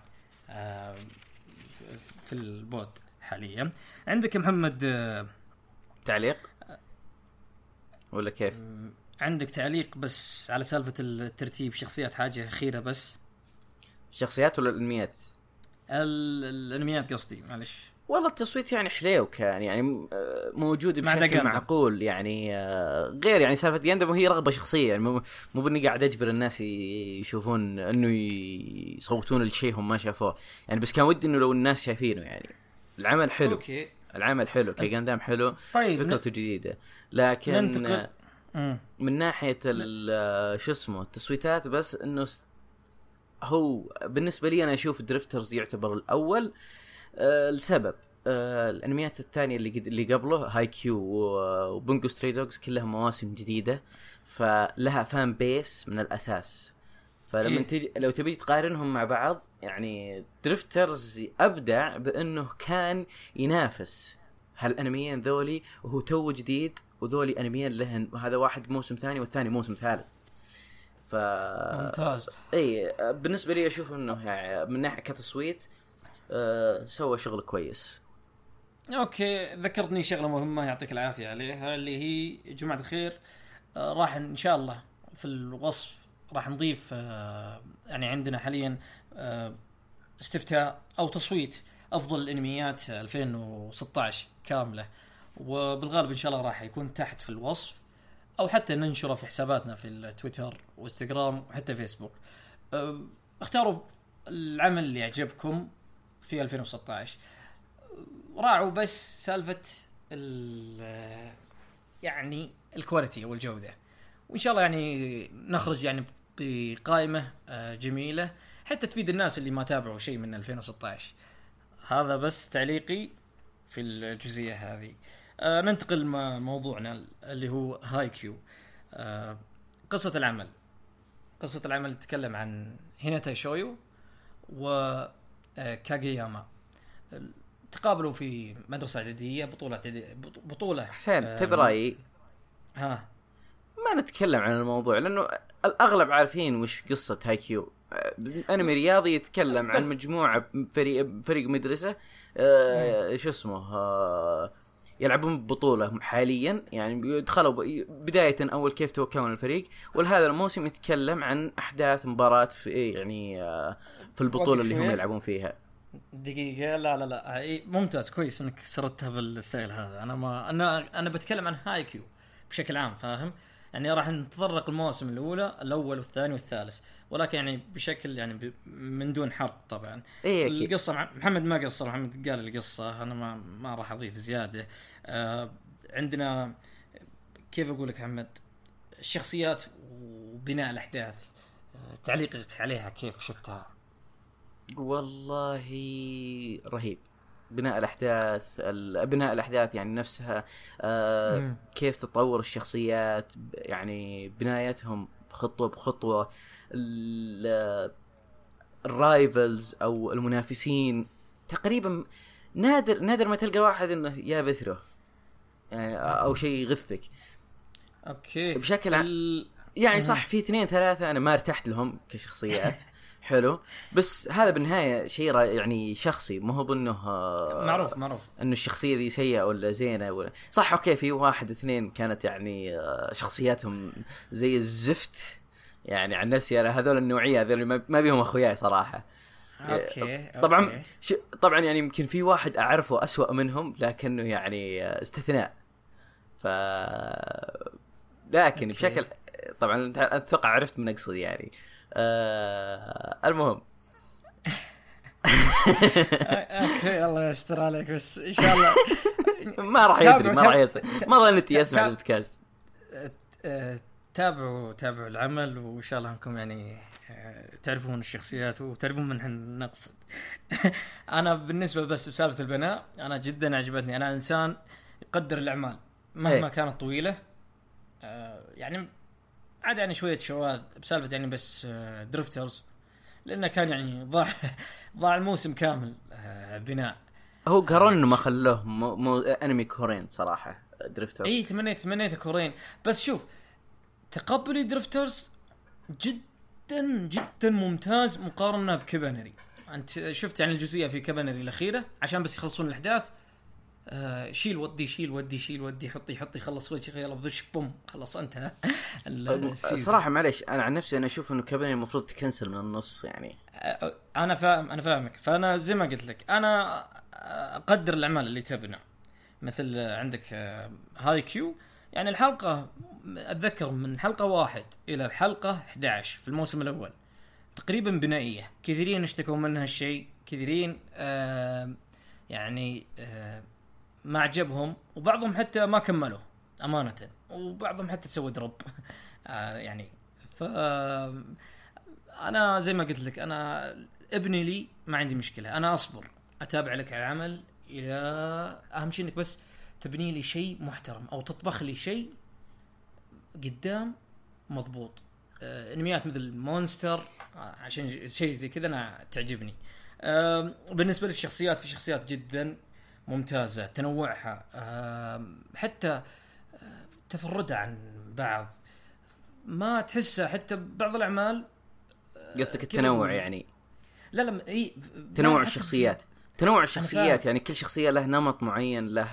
آه، في البود حاليا. عندك محمد آه، تعليق؟ ولا كيف؟ عندك تعليق بس على سالفة الترتيب شخصيات حاجة أخيرة بس؟ الشخصيات ولا الأنميات؟ ال- الأنميات قصدي معلش. والله التصويت يعني حليو كان يعني آه، موجود بشكل. معقول يعني آه، غير يعني سالفة جاندم وهي رغبة شخصية يعني مو باني قاعد أجبر الناس يشوفون إنه يصوتون لشيء هم ما شافوه يعني بس كان ودي إنه لو الناس شايفينه يعني. العمل حلو. okay. العمل حلو كي جاندام حلو طيب فكرته جديدة. لكن ننتقل. من ناحية ال- آه، شو اسمه التصويتات بس إنه هو بالنسبة لي أنا أشوف درفترز يعتبر الأول. آه لسبب آه الانميات الثانية اللي اللي قبله هاي كيو و- وبونجو Stray Dogs كلها مواسم جديدة فلها fan base من الأساس فلما. إيه؟ تجي لو تبي تقارنهم مع بعض يعني درفترز أبدع بأنه كان ينافس هالانميين ذولي وهو تو جديد وذولي انميين لهن وهذا واحد موسم ثاني والثاني موسم ثالث ف ممتاز اي بالنسبة لي أشوف إنه يعني من ناحية كتصويت آه سوى شغل كويس. okay ذكرتني شغلة مهمة يعطيك العافية عليها اللي هي يا جماعة الخير. آه، راح إن شاء الله في الوصف راح نضيف آه، يعني عندنا حاليا استفتاء أو تصويت أفضل الأنميات 2016 كاملة. وبالغالب إن شاء الله راح يكون تحت في الوصف أو حتى ننشره في حساباتنا في التويتر وإنستغرام وحتى فيسبوك. اختاروا العمل اللي يعجبكم. في 2016 راعوا بس سالفة ال- يعني ال quality أو الجودة. وإن شاء الله يعني نخرج يعني بقائمة آه، جميلة. حتى تفيد الناس اللي ما تابعوا شيء من 2016 هذا بس تعليقي في الجزئية هذه. آه ننتقل موضوعنا اللي هو هاي كيو آه قصة العمل. قصة العمل تتكلم عن هيناتا شويو و كاغياما. تقابلوا في مدرسة إعدادية بطولة بطولة حسين آه، تبي رأيي؟ ها. ما نتكلم عن الموضوع لأنه الأغلب عارفين وش قصة هاي كيو آه، أنمي رياضي يتكلم عن مجموعة فريق فريق مدرسة آه شو اسمه آه يلعبون ببطولة حاليا. يعني دخلوا بداية أول كيف تكون الفريق. ولهذا الموسم يتكلم عن أحداث مباراة في إيه يعني آه في البطولة اللي هم. يلعبون فيها. دقيقة لا لا لا. ممتاز كويس إنك سردتها بال style هذا. أنا ما أنا أنا بتكلم عن هاي كيو بشكل عام فاهم؟ يعني راح نتطرق المواسم الأولى الأول والثاني والثالث. ولكن يعني بشكل يعني ب- من دون حرق طبعا. أكيد. القصة مع محمد ما قصر محمد قال القصة. أنا ما ما راح أضيف زيادة. آه عندنا كيف أقول لك محمد؟ الشخصيات وبناء الأحداث. آه تعليقك عليها كيف شفتها؟ والله رهيب. بناء الأحداث ال- بناء الأحداث يعني نفسها آه. كيف تطور الشخصيات يعني بنايتهم خطوة بخطوة. ال- الرايفلز أو المنافسين تقريبا نادر نادر ما تلقى واحد إنه يا بثره. يعني أو شيء يغثك. okay. بشكل عام. يعني صح في اثنين ثلاثة أنا ما ارتحت لهم كشخصيات. حلو. بس هذا بالنهاية شيء يعني شخصي ما هو بأنه آه، معروف معروف. إنه الشخصية ذي سيئة ولا زينة ولا. صح okay في واحد اثنين كانت يعني آه، شخصياتهم زي الزفت. يعني عن نفسي أنا هذول النوعية هذول ما بيهم أخوياي صراحة. okay طبعا okay. ش... طبعا يعني يمكن في واحد أعرفه أسوأ منهم لكنه يعني آه، استثناء. ف لكن okay. بشكل طبعا أتوقع عرفت من أقصد يعني. آه... المهم. okay الله يستر عليك بس إن شاء الله. ما راح يدري ما راح يصير. ما ظنيت يسمع البودكاست. آه، تابعوا تابعوا العمل وإن شاء الله إنكم يعني آه، تعرفون الشخصيات وتعرفون من إحنا نقصد. أنا بالنسبة بس بسالفة البناء أنا جدا عجبتني. أنا إنسان يقدر الأعمال مهما إيه. كانت طويلة. آه، يعني عاد يعني شوية شواذ بسالفة يعني بس آه، درفترز لأنه كان يعني ضاع ضاع الموسم كامل آه، بناء. هو قرروا إنه ما خلوه مو, مو انمي كورين صراحة درفتر اي تمنيت تمنيت كورين. بس شوف تقبلي درفترز جدا جدا ممتاز مقارنة بكبنري أنت شفت يعني الجزئية في كبنري الأخيرة؟ عشان بس يخلصون الأحداث. آه شيل ودي شيل ودي شيل ودي حطي حطي خلص وجهك يلا بدش بوم خلص انتهى. صراحة معليش أنا عن نفسي أنا أشوف إنه كابيني المفروض تكنسل من النص يعني. آه، أنا فاهم أنا فاهمك. فأنا زي ما قلت لك أنا أقدر الأعمال اللي تبنى مثل عندك آه، هايكيو. يعني الحلقة أتذكر من حلقة واحد إلى الحلقة 11 في الموسم الأول. تقريبا بنائية. كثيرين اشتكوا من هالشيء كثيرين آه يعني آه ما عجبهم وبعضهم حتى ما كملوا أمانة. وبعضهم حتى سوى drop. آه يعني ف أنا زي ما قلت لك أنا ابني لي ما عندي مشكلة. أنا أصبر أتابع لك العمل إلى أهم شيء إنك بس تبني لي شيء محترم أو تطبخ لي شيء قدام مضبوط. آه، إنميات مثل مونستر آه، عشان شيء زي كذا أنا تعجبني. آم، بالنسبة للشخصيات في شخصيات جدا ممتازة تنوعها. حتى آه، تفردها عن بعض. ما تحسها حتى بعض الأعمال قصدك كذا التنوع يعني؟ لا لا إي تنوع الشخصيات. تنوع الشخصيات. يعني كل شخصية له نمط معين له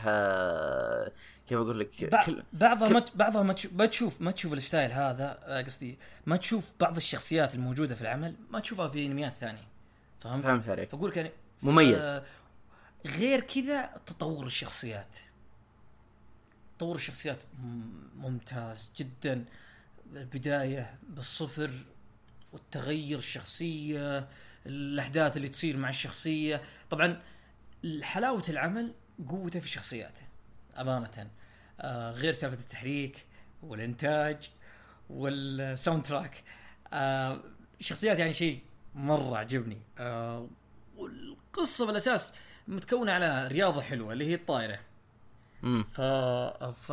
كيف أقول لك؟ كل بعضها كل- ما بعضها ما تشوف ما تشوف ما تشوف الستايل هذا آه، قصدي ما تشوف بعض الشخصيات الموجودة في العمل ما تشوفها في انميات ثانية. فهمت؟ فهمت عليك. فأقول لك يعني مميز. غير كذا تطور الشخصيات. تطور الشخصيات ممتاز جدا. البداية بالصفر والتغير الشخصية الأحداث اللي تصير مع الشخصية. طبعا حلاوة العمل قوته في شخصياته أمانة. آه غير سالفة التحريك والإنتاج والساوند تراك. آه شخصيات يعني شيء مرة عجبني. آه والقصة بالأساس متكونة على رياضة حلوة اللي هي الطايره ف ف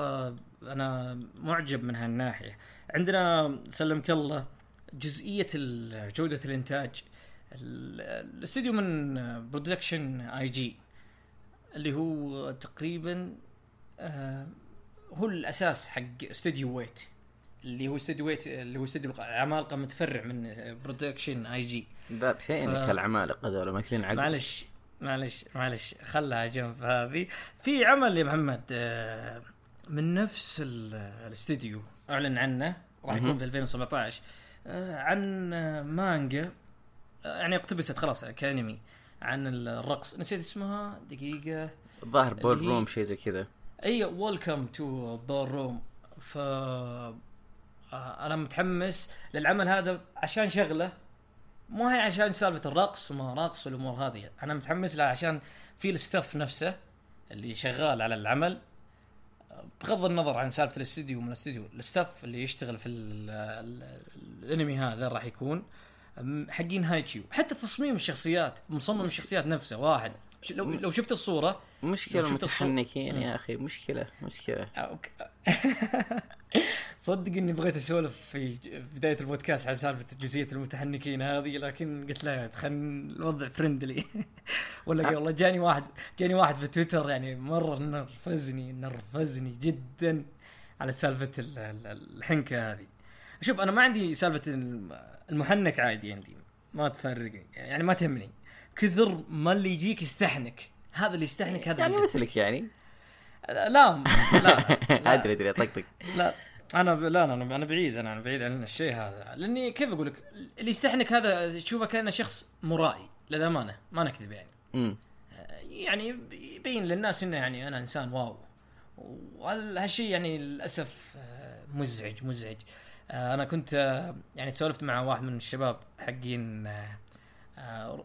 أنا معجب من هالناحية. عندنا سلمك الله جزئية جودة الإنتاج. ال- الاستديو من Production I.G اللي هو تقريبا آه، هو الأساس حق استوديو Wit. اللي هو استوديو Wit اللي هو استوديو العمالقه متفرع من Production I.G. ذا بحينك ف- العمالقة هذول ماكلين عقل. معلش. معلش معلش خلها جنب هذه. في عمل يا محمد آه، من نفس ال- الاستديو أعلن عنه راح يكون. في 2017 آه، عن آه، مانجا يعني اقتبست خلاص كأنمي عن الرقص. نسيت اسمها؟ دقيقة. الظاهر Ballroom شيء زي كذا. إي Welcome to Ballroom ف أنا متحمس للعمل هذا عشان شغلة. مو هي عشان سالفة الرقص وما رقص والأمور هذه. أنا متحمس لها عشان في ال staff نفسه اللي شغال على العمل. بغض النظر عن سالفة الاستديو من الاستديو ال staff اللي يشتغل في ال- ال- الانمي هذا راح يكون حقين هايكيو. حتى تصميم الشخصيات مصمم الشخصيات نفسه واحد. لو لو شفت الصورة المتحنكين مم. يا أخي مشكلة مشكلة. ok. صدق إني بغيت أسولف في بداية البودكاست على سالفة جزئية المتحنكين هذه لكن قلت لا خلينا الوضع فرندلي ولا والله جاني واحد جاني واحد في تويتر يعني مرة نرفزني نرفزني جدا على سالفة ال- ال- الحنكة هذه. شوف أنا ما عندي سالفة الم- المحنك عادي عندي ما تفرقني يعني ما تهمني. كثر ما اللي يجيك يستحنك. هذا اللي يستحنك هذا يعني مثلك يعني. لا لا, لا. أدري أدري طقطق لا. أنا ب... لا أنا أنا بعيد أنا بعيد عن الشيء هذا. لأني كيف أقول لك؟ اللي يستحنك هذا تشوفه كأنه شخص مرائي للأمانة. ما نكذب يعني. امم يعني يبين للناس إنه يعني أنا إنسان wow. وهالشيء يعني للأسف آه، مزعج مزعج. آه، أنا كنت يعني سولفت مع واحد من الشباب حقين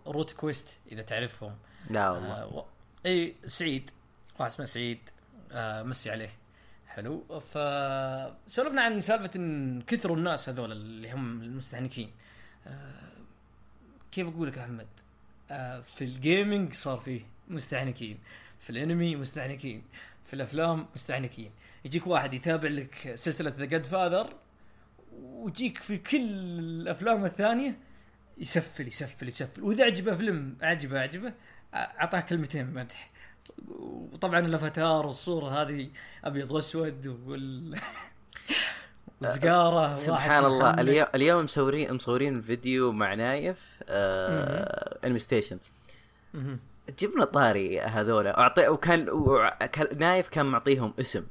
Root Quest إذا تعرفهم. لا والله. إي سعيد. واحد اسمه سعيد. آه مسي عليه. حلو. فسولفنا عن سالفة إن كثروا الناس هذول اللي هم المستهلكين آه كيف أقول لك أحمد؟ آه في ال gaming صار فيه مستهلكين في الانمي مستهلكين في الأفلام مستهلكين يجيك واحد يتابع لك سلسلة The Godfather ويجيك في كل الأفلام الثانية يسفل يسفل يسفل. وإذا عجبه فيلم عجبه عجبه. أعطاه كلمتين مدح. وطبعا الافاتار والصورة هذه أبيض وأسود وال وسجاره سبحان الله. اليوم اليوم مصورين مصورين فيديو مع نايف آه Anime Station جبنا طاري هذولا. اعطي وكان نايف كان معطيهم اسم.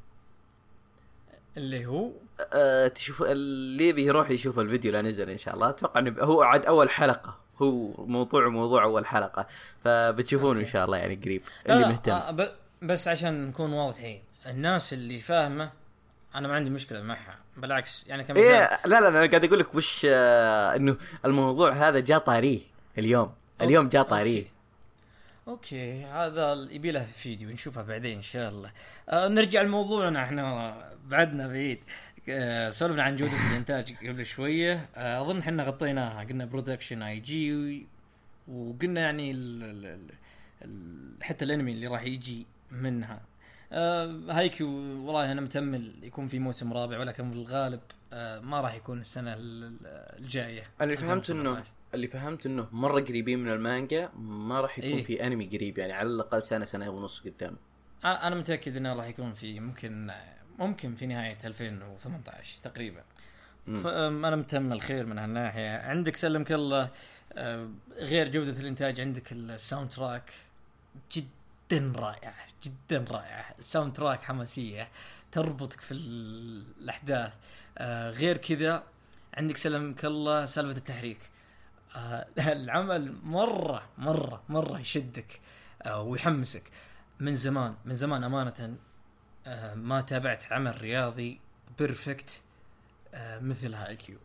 اللي هو؟ أه تشوف اللي يبي يروح يشوف الفيديو لا نزل إن شاء الله. أتوقع إنه هو عاد أول حلقة. هو موضوع موضوع أول حلقة. فبتشوفونه إن شاء الله يعني قريب. اللي مهتم. آه بس عشان نكون واضحين. الناس اللي فاهمة أنا ما عندي مشكلة معها. بالعكس يعني كم إيه لا لا أنا قاعد أقول لك وش آه إنه الموضوع هذا جاء طاريه اليوم. اليوم جاء طاريه. أوكي هذا يبي له فيديو نشوفه بعدين إن شاء الله. آه نرجع لموضوعنا إحنا بعدنا بعيد. سولفنا عن جودة الإنتاج قبل شوية. آه أظن إحنا غطيناها. قلنا Production I.G وقلنا يعني ال ال ال حتى الأنمي اللي راح يجي منها. آه هايكيو والله أنا متأمل يكون في موسم رابع ولكن في الغالب آه ما راح يكون السنة الجاية. أنا فهمت انه اللي فهمت إنه مرة قريبين من المانجا ما راح يكون إيه؟ في أنمي قريب يعني على الأقل سنة سنة ونص قدام. أنا متأكد إنه راح يكون في ممكن ممكن في نهاية 2018 تقريبا. فانا متامل خير من هالناحية. عندك سلمك الله آه، غير جودة الإنتاج عندك ال soundtrack جدا رائع جدا رائع. ال soundtrack حماسية تربطك في الأحداث. آه، غير كذا عندك سلمك الله سالفة التحريك. آه العمل مرة مرة مرة يشدك ويحمسك. من زمان من زمان أمانة ما تابعت عمل رياضي perfect آه مثل هايكيو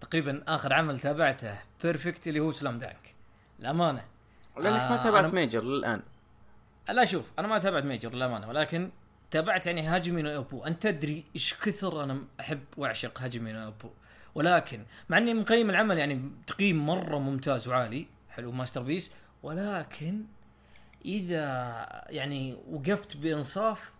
تقريبا آخر عمل تابعته perfect اللي هو سلام دانك الامانه لأنك ما آه، تابعت ميجر للآن. لا شوف أنا ما تابعت ميجر للأمانة ولكن تابعت يعني هاجمي نو ايبو أنت تدري إيش كثر أنا أحب وأعشق هاجمي نو ايبو ولكن مع إني مقيم العمل يعني تقييم مرة ممتاز وعالي حلو masterpiece ولكن إذا يعني وقفت بإنصاف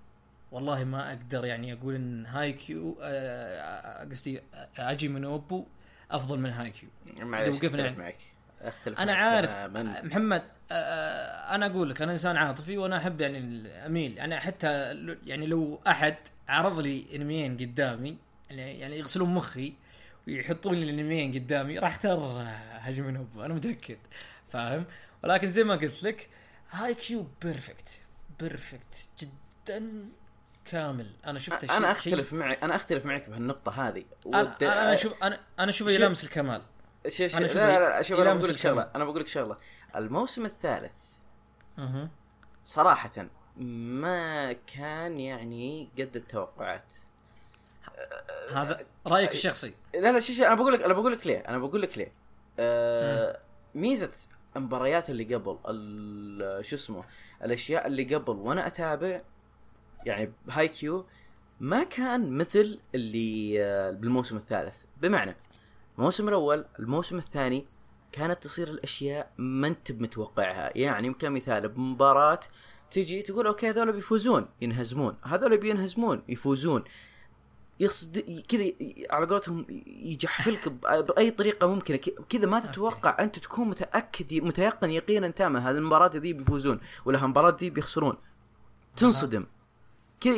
والله ما أقدر يعني أقول إن هايكيو آه، آه، قصدي هاجمي نو ايبو أفضل من هايكيو معليش وقفنا يعني. معك. أختلف أنا عارف من. محمد آه، أنا أقول لك أنا إنسان عاطفي وأنا أحب يعني اميل يعني حتى يعني لو أحد عرض لي أنميين قدامي يعني, يعني يغسلون مخي ويحطون لي الأنميين قدامي راح أختار هجم نوبو أنا متأكد. فاهم؟ ولكن زي ما قلت لك هايكيو perfect perfect جدا. كامل. أنا شفت أنا أختلف معك أنا أختلف معك بهالنقطة هذه. أنا أنا أشوف أنا أنا اشوفه يلامس الكمال. شوف شوف لا لا لا شوف أنا بقول لك شغلة. أنا بقول لك شغلة. الموسم الثالث أها. صراحة ما كان يعني قد التوقعات. هذا رأيك الشخصي؟ لا لا شو أنا بقول لك أنا بقول لك ليه. أنا بقول لك ليه. ميزة المباريات اللي قبل شو اسمه الأشياء اللي قبل وأنا أتابع يعني هاي كيو ما كان مثل اللي آه بالموسم الثالث. بمعنى الموسم الأول الموسم الثاني كانت تصير الأشياء ما أنت متوقعها. يعني كمثال بمباراة تجي تقول okay هذول بيفوزون ينهزمون. هذول بينهزمون يفوزون. يقصد كذا على قولتهم يجحفلك بأي طريقة ممكنة. كذا ما تتوقع. أنت تكون متأكد متيقن يقينا تاما هذه المباراة ذي بيفوزون ولا المباراه ذي بيخسرون. تنصدم. كذا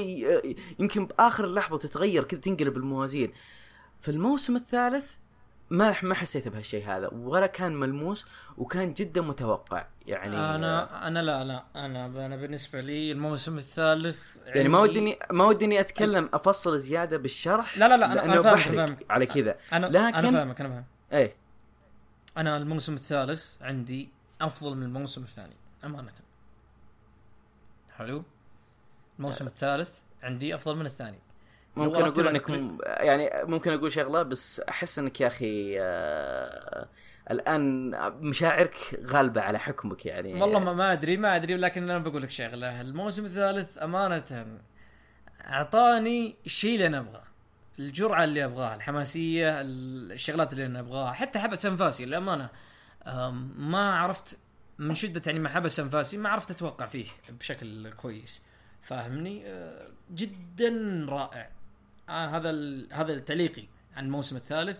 يمكن بآخر لحظه تتغير كذا تنقلب الموازين. في الموسم الثالث ما ما حسيت بهالشيء هذا ولا كان ملموس وكان جدا متوقع. يعني أنا أنا لا لا أنا أنا بالنسبة لي الموسم الثالث يعني ما ودني ما ودني أتكلم أفصل زيادة بالشرح لا لا لا أنا فاهمك على كذا. أنا لكن أنا فاهمك أنا فاهم. إيه. أنا الموسم الثالث عندي أفضل من الموسم الثاني أمانة. حلو؟ الموسم. الثالث عندي أفضل من الثاني. ممكن أقول إنك يعني ممكن أقول شغلة بس أحس إنك يا أخي آه الآن مشاعرك غالبة على حكمك يعني. والله ما, ما أدري ما أدري لكن أنا بقول لك شغلة. الموسم الثالث أمانة أعطاني الشيء اللي أنا أبغاه. الجرعة اللي أبغاها الحماسية الشغلات اللي أنا أبغاها. حتى حبس انفاسي للأمانة. ما عرفت من شدة يعني ما حبس انفاسي ما عرفت أتوقع فيه بشكل كويس. فاهمني؟ أه، جدا رائع. آه هذا هذا تعليقي عن الموسم الثالث.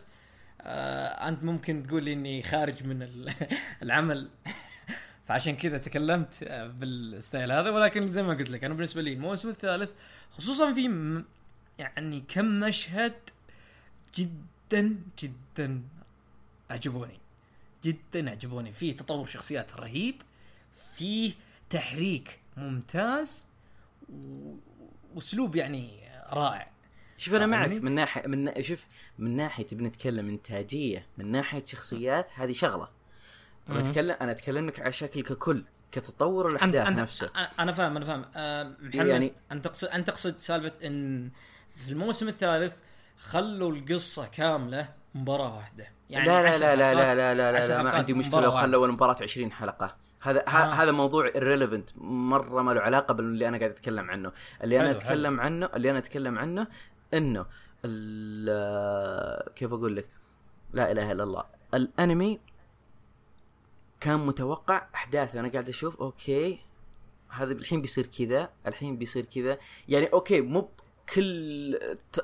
آه أنت ممكن تقول لي إني خارج من ال- العمل. فعشان كذا تكلمت آه، بال style هذا. ولكن زي ما قلت لك أنا بالنسبة لي الموسم الثالث خصوصا في يعني كم مشهد جدا جدا عجبوني جدا عجبوني فيه تطور شخصيات رهيب فيه تحريك ممتاز. واسلوب يعني رائع. شوف أنا معك؟ من ناحيه من شوف من ناحية تبي نتكلم إنتاجية من ناحية شخصيات هذه شغلة. أنا. اتكلم أنا أتكلم لك على شكل ككل كتطور الأحداث أنت نفسه. أنا فاهم أنا فاهم. آه، محمد يعني- أنت تقصد أنت تقصد سالفة إن في الموسم الثالث خلوا القصة كاملة مباراة واحدة. يعني لا لا لا لا لا لا لا, لا, عشر لا ما عندي مشكلة لو خلوا المباراة 20 حلقة. هذا آه. هذا موضوع irrelevant. مرة ما له علاقة باللي أنا قاعد أتكلم عنه. اللي أنا حلو، أتكلم عنه اللي أنا أتكلم عنه إنه كيف أقول لك؟ لا إله إلا الله. الأنمي كان متوقع احداثه أنا قاعد أشوف okay هذا الحين بيصير كذا الحين بيصير كذا. يعني أوكي مو كل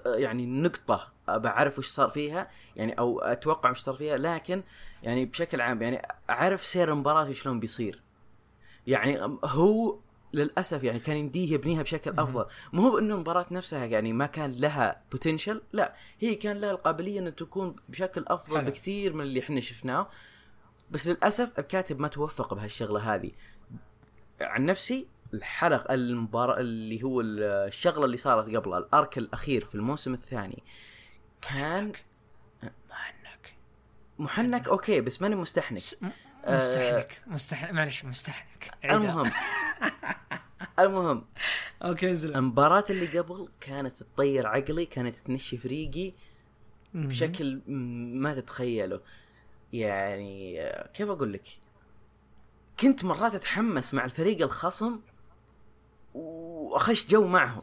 يعني نقطة بعرف وش صار فيها يعني أو أتوقع وش صار فيها لكن يعني بشكل عام يعني أعرف سير المباراة شلون بيصير. يعني هو للأسف يعني كان يمديه يبنيها بشكل أفضل. مو هو بانه المباراة نفسها يعني ما كان لها potential لا. هي كان لها القابلية ان تكون بشكل أفضل حلو. بكثير من اللي إحنا شفناه. بس للأسف الكاتب ما توفق بهالشغلة هذه. عن نفسي الحلقة المباراة اللي هو الشغلة اللي صارت قبل الأرك الأخير في الموسم الثاني كان محنك. محنك. أوكي بس ماني مستحنك. س- م- مستحنك. مستحنك معلش مستحنك. المهم. المهم. okay انزل. المباراة اللي قبل كانت تطير عقلي كانت تنشف ريقي بشكل ما تتخيله. يعني آه، كيف أقول لك؟ كنت مرات أتحمس مع الفريق الخصم وأخش جو معهم.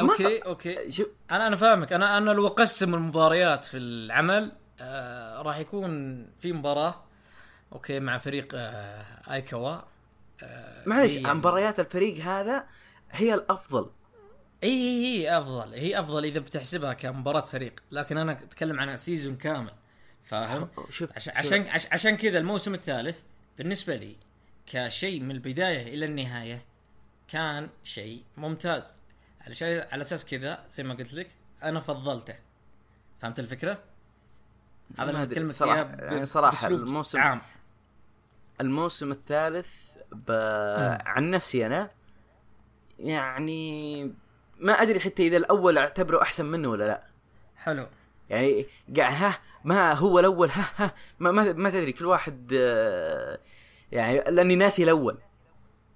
okay okay. شوف أنا أنا فاهمك. أنا أنا لو أقسم المباريات في العمل آه راح يكون في مباراة okay مع فريق آه ايكوا آه معلش مباريات الفريق هذا هي الأفضل. إي هي هي أفضل. هي أفضل إذا بتحسبها كمباراة فريق. لكن أنا أتكلم عن season كامل فاهم؟ شوف عشان شوف. عشان عش- عشان كذا الموسم الثالث بالنسبة لي كشيء من البداية إلى النهاية كان شيء ممتاز. على شيء على أساس كذا زي ما قلت لك أنا فضلته. فهمت الفكرة؟ هذا ما اللي صراحة- فيها ب- يعني بأسلوب الموسم- عام. الموسم الثالث ب... عن نفسي أنا يعني ما أدري حتى إذا الأول أعتبره أحسن منه ولا لا. حلو. يعني قاعد ها ما هو الأول ها ها ما ما, ما تدري كل واحد آه، يعني لأني ناسي الأول.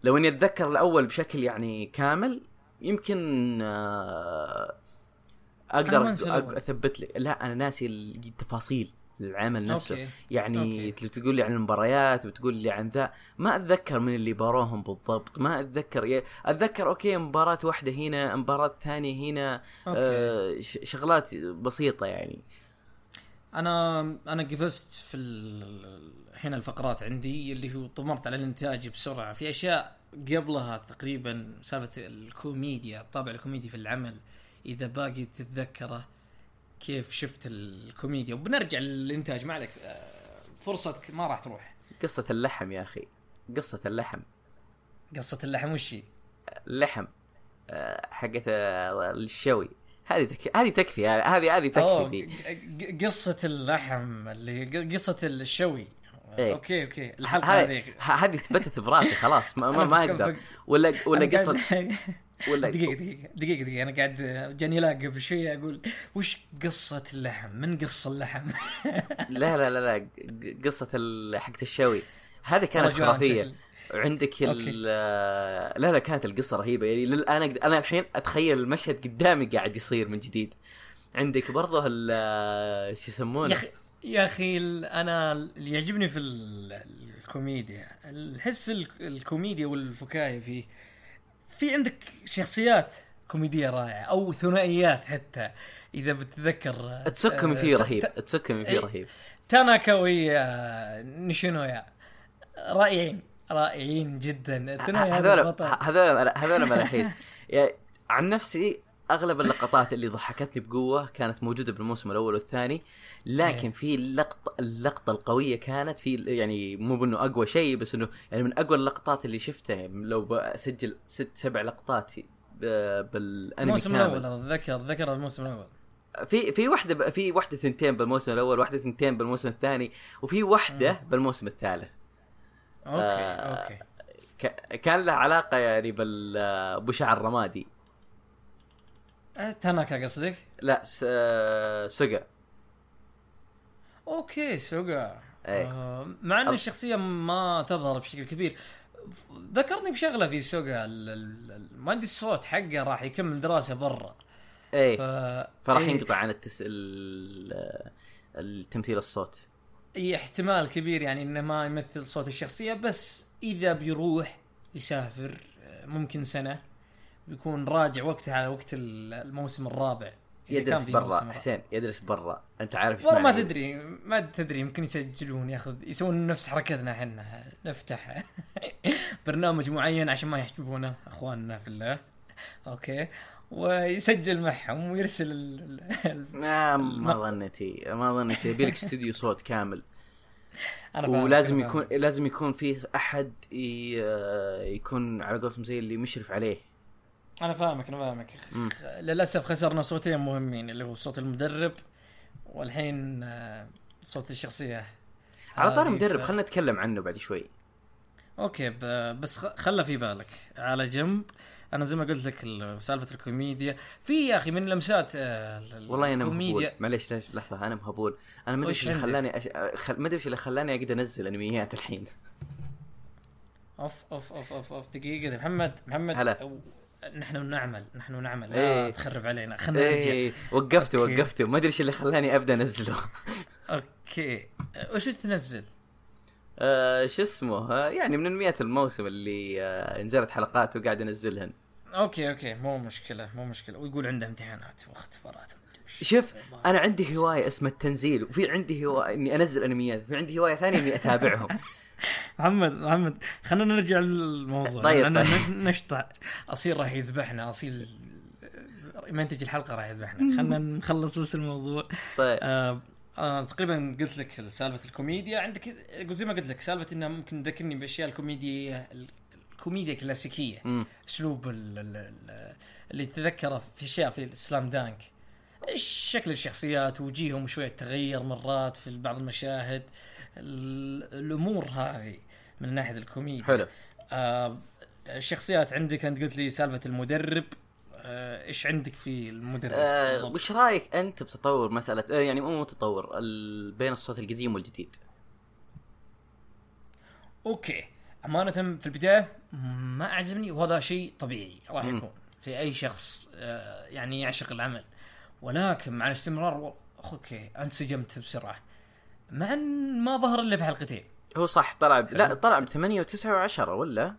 لو إني أتذكر الأول بشكل يعني كامل يمكن آه، أقدر أثبت لك لا أنا ناسي التفاصيل العمل نفسه okay. يعني okay. تقول لي عن المباريات وتقول لي عن ذا ما أتذكر من اللي باراوهم بالضبط ما أتذكر أتذكر okay مباراة واحدة هنا مباراة ثانية هنا okay. آه شغلات بسيطة يعني أنا أنا قفزت في ال- الحين الفقرات عندي اللي هو طمرت على الإنتاج بسرعة. في أشياء قبلها تقريبا سالفة الكوميديا الطابع الكوميدي في العمل إذا باقي تتذكره كيف شفت الكوميديا. وبنرجع للإنتاج. ما عليك آه، فرصتك ما راح تروح. قصة اللحم يا أخي. قصة اللحم. قصة اللحم وش هي؟ اللحم آه، حقت آه، الشوي. هذه تك... هذه تكفي هذه هذه تكفي دي. قصة اللحم اللي قصة الشوي. إيه. okay okay الحلقة هذه هذه ثبتت براسي خلاص. ما, ما, ما أقدر. ولا ولا قصه ولا دقيقة دقيقة دقيقة دقيقة. أنا قاعد جاني لا قبل شوية أقول وش قصة اللحم؟ من قص اللحم؟ لا لا لا لا. ق- قصة ال- حقت الشوي. هذه كانت شكل. عندك. ال آه، لا لا كانت القصة رهيبة. يعني للان أنا الحين أتخيل المشهد قدامي قاعد يصير من جديد. عندك برضه ال آه، شو يا يسمونه يا أخي ال- أنا اللي يعجبني في ال- الكوميديا الحس ال- الكوميديا والفكاهة فيه في عندك شخصيات كوميدية رائعة أو ثنائيات حتى إذا بتتذكر تسكمي آه، فيه ت- رهيب تسكمي فيه إيه. رهيب. تاناكا ويا نيشينويا رائعين. رائعين جدا. هذول هذول هذول ملاحيد يعني عن نفسي أغلب اللقطات اللي ضحكتني بقوة كانت موجودة بالموسم الأول والثاني لكن إيه. في اللقطه اللقطة القوية كانت في يعني مو بأنه أقوى شيء بس إنه يعني من أقوى اللقطات اللي شفتها. لو بسجل ست سبع لقطات ب- بالأنمي الموسم الأول ذكر ذكر الموسم الأول. في في واحدة في واحدة ثنتين بالموسم الأول واحدة ثنتين بالموسم الثاني وفي واحدة بالموسم الثالث. okay آه، okay ك- كان له علاقة يعني بال بشعر رمادي. آه، تاناكا قصدك؟ لا س... سوغا. okay سوغا. إيه. آه مع ان الشخصية ما تظهر بشكل كبير. ذكرني بشغلة في سوغا ال- ال- ال- ما ادري الصوت حقه راح يكمل دراسة برا. إيه. ف... فراح إيه، ينقطع عن التس... ال... التمثيل الصوت. أي احتمال كبير يعني إنه ما يمثل صوت الشخصية بس إذا بيروح يسافر آه، ممكن سنة بيكون راجع وقتها على وقت ال- الموسم الرابع. يدرس برا. حسين يدرس برا. أنت عارف والله ما تدري ما تدري يمكن يسجلون ياخذ يسوون نفس حركتنا إحنا. نفتح برنامج معين عشان ما يحجبونا أخواننا في الله. أوكي. ويسجل معهم ويرسل ال... ال... ما ما ظنيتي ما ظنيتي. يبي لك استوديو صوت كامل. فاهمك، ولازم أنا يكون. لازم يكون في أحد ي... يكون على قولتهم زي اللي مشرف عليه. أنا فاهمك أنا فاهمك. خ- للأسف خسرنا صوتين مهمين اللي هو صوت المدرب والحين آه، صوت الشخصية. على طاري هذه مدرب ف- خلينا نتكلم عنه بعد شوي. أوكي ب- بس خله في بالك. على جنب أنا زي ما قلت لك ال- سالفة الكوميديا. في يا أخي من لمسات آه، ال- والله أنا مهبول. معليش ليش؟ لحظة أنا مهبول. أنا ما أدري إيش اللي؟ خلاني أش... خل... ما أدري إيش اللي خلاني أقدر أنزل أنميات الحين. أوف أوف أوف أوف, أوف. دقيقة محمد محمد. هلا. أو- نحن نعمل نحن نعمل. إيه. لا تخرب علينا خلينا نرجع. إيه وقفته. وقفته ما أدري إيش اللي خلاني أبدأ أنزله. أوكي. آه، وش تنزل؟ آه شو اسمه؟ آه يعني من انميات الموسم اللي آه نزلت حلقات وقاعد انزلهن okay okay. مو مشكلة مو مشكلة. ويقول عنده امتحانات واختبارات. شوف أنا عندي هواية اسمها التنزيل وفي عندي هواية إني أنزل أنميات في عندي هواية ثانية إني أتابعهم. محمد محمد خلينا نرجع للموضوع. طيب، لأن طيب. نشطع أصيل راح يذبحنا أصيل منتج الحلقة راح يذبحنا. خلينا نخلص بس الموضوع. طيب. آه آه تقريبا قلت لك سالفة الكوميديا. عندك زي ما قلت لك سالفة انها ممكن تذكرني بأشياء الكوميديا الكوميديا الكلاسيكية. أسلوب ال- ال- ال- اللي تذكره في أشياء في السلام دانك. شكل الشخصيات وجيههم شوية تغير مرات في بعض المشاهد. ال- الأمور هذه من ناحية الكوميديا. حلو. آه الشخصيات عندك أنت قلت لي سالفة المدرب. آه، إيش عندك في المدرب؟ آه وش رأيك أنت بتطور مسألة آه يعني مو تطور بين الصوت القديم والجديد؟ okay. أمانة في البداية ما أعجبني وهذا شيء طبيعي راح يكون في أي شخص آه، يعني يعشق العمل. ولكن مع الاستمرار okay انسجمت بسرعة. مع أن ما ظهر إلا في حلقتين. هو صح طلع ب... لا طلع ب 8 و9 و10 ولا؟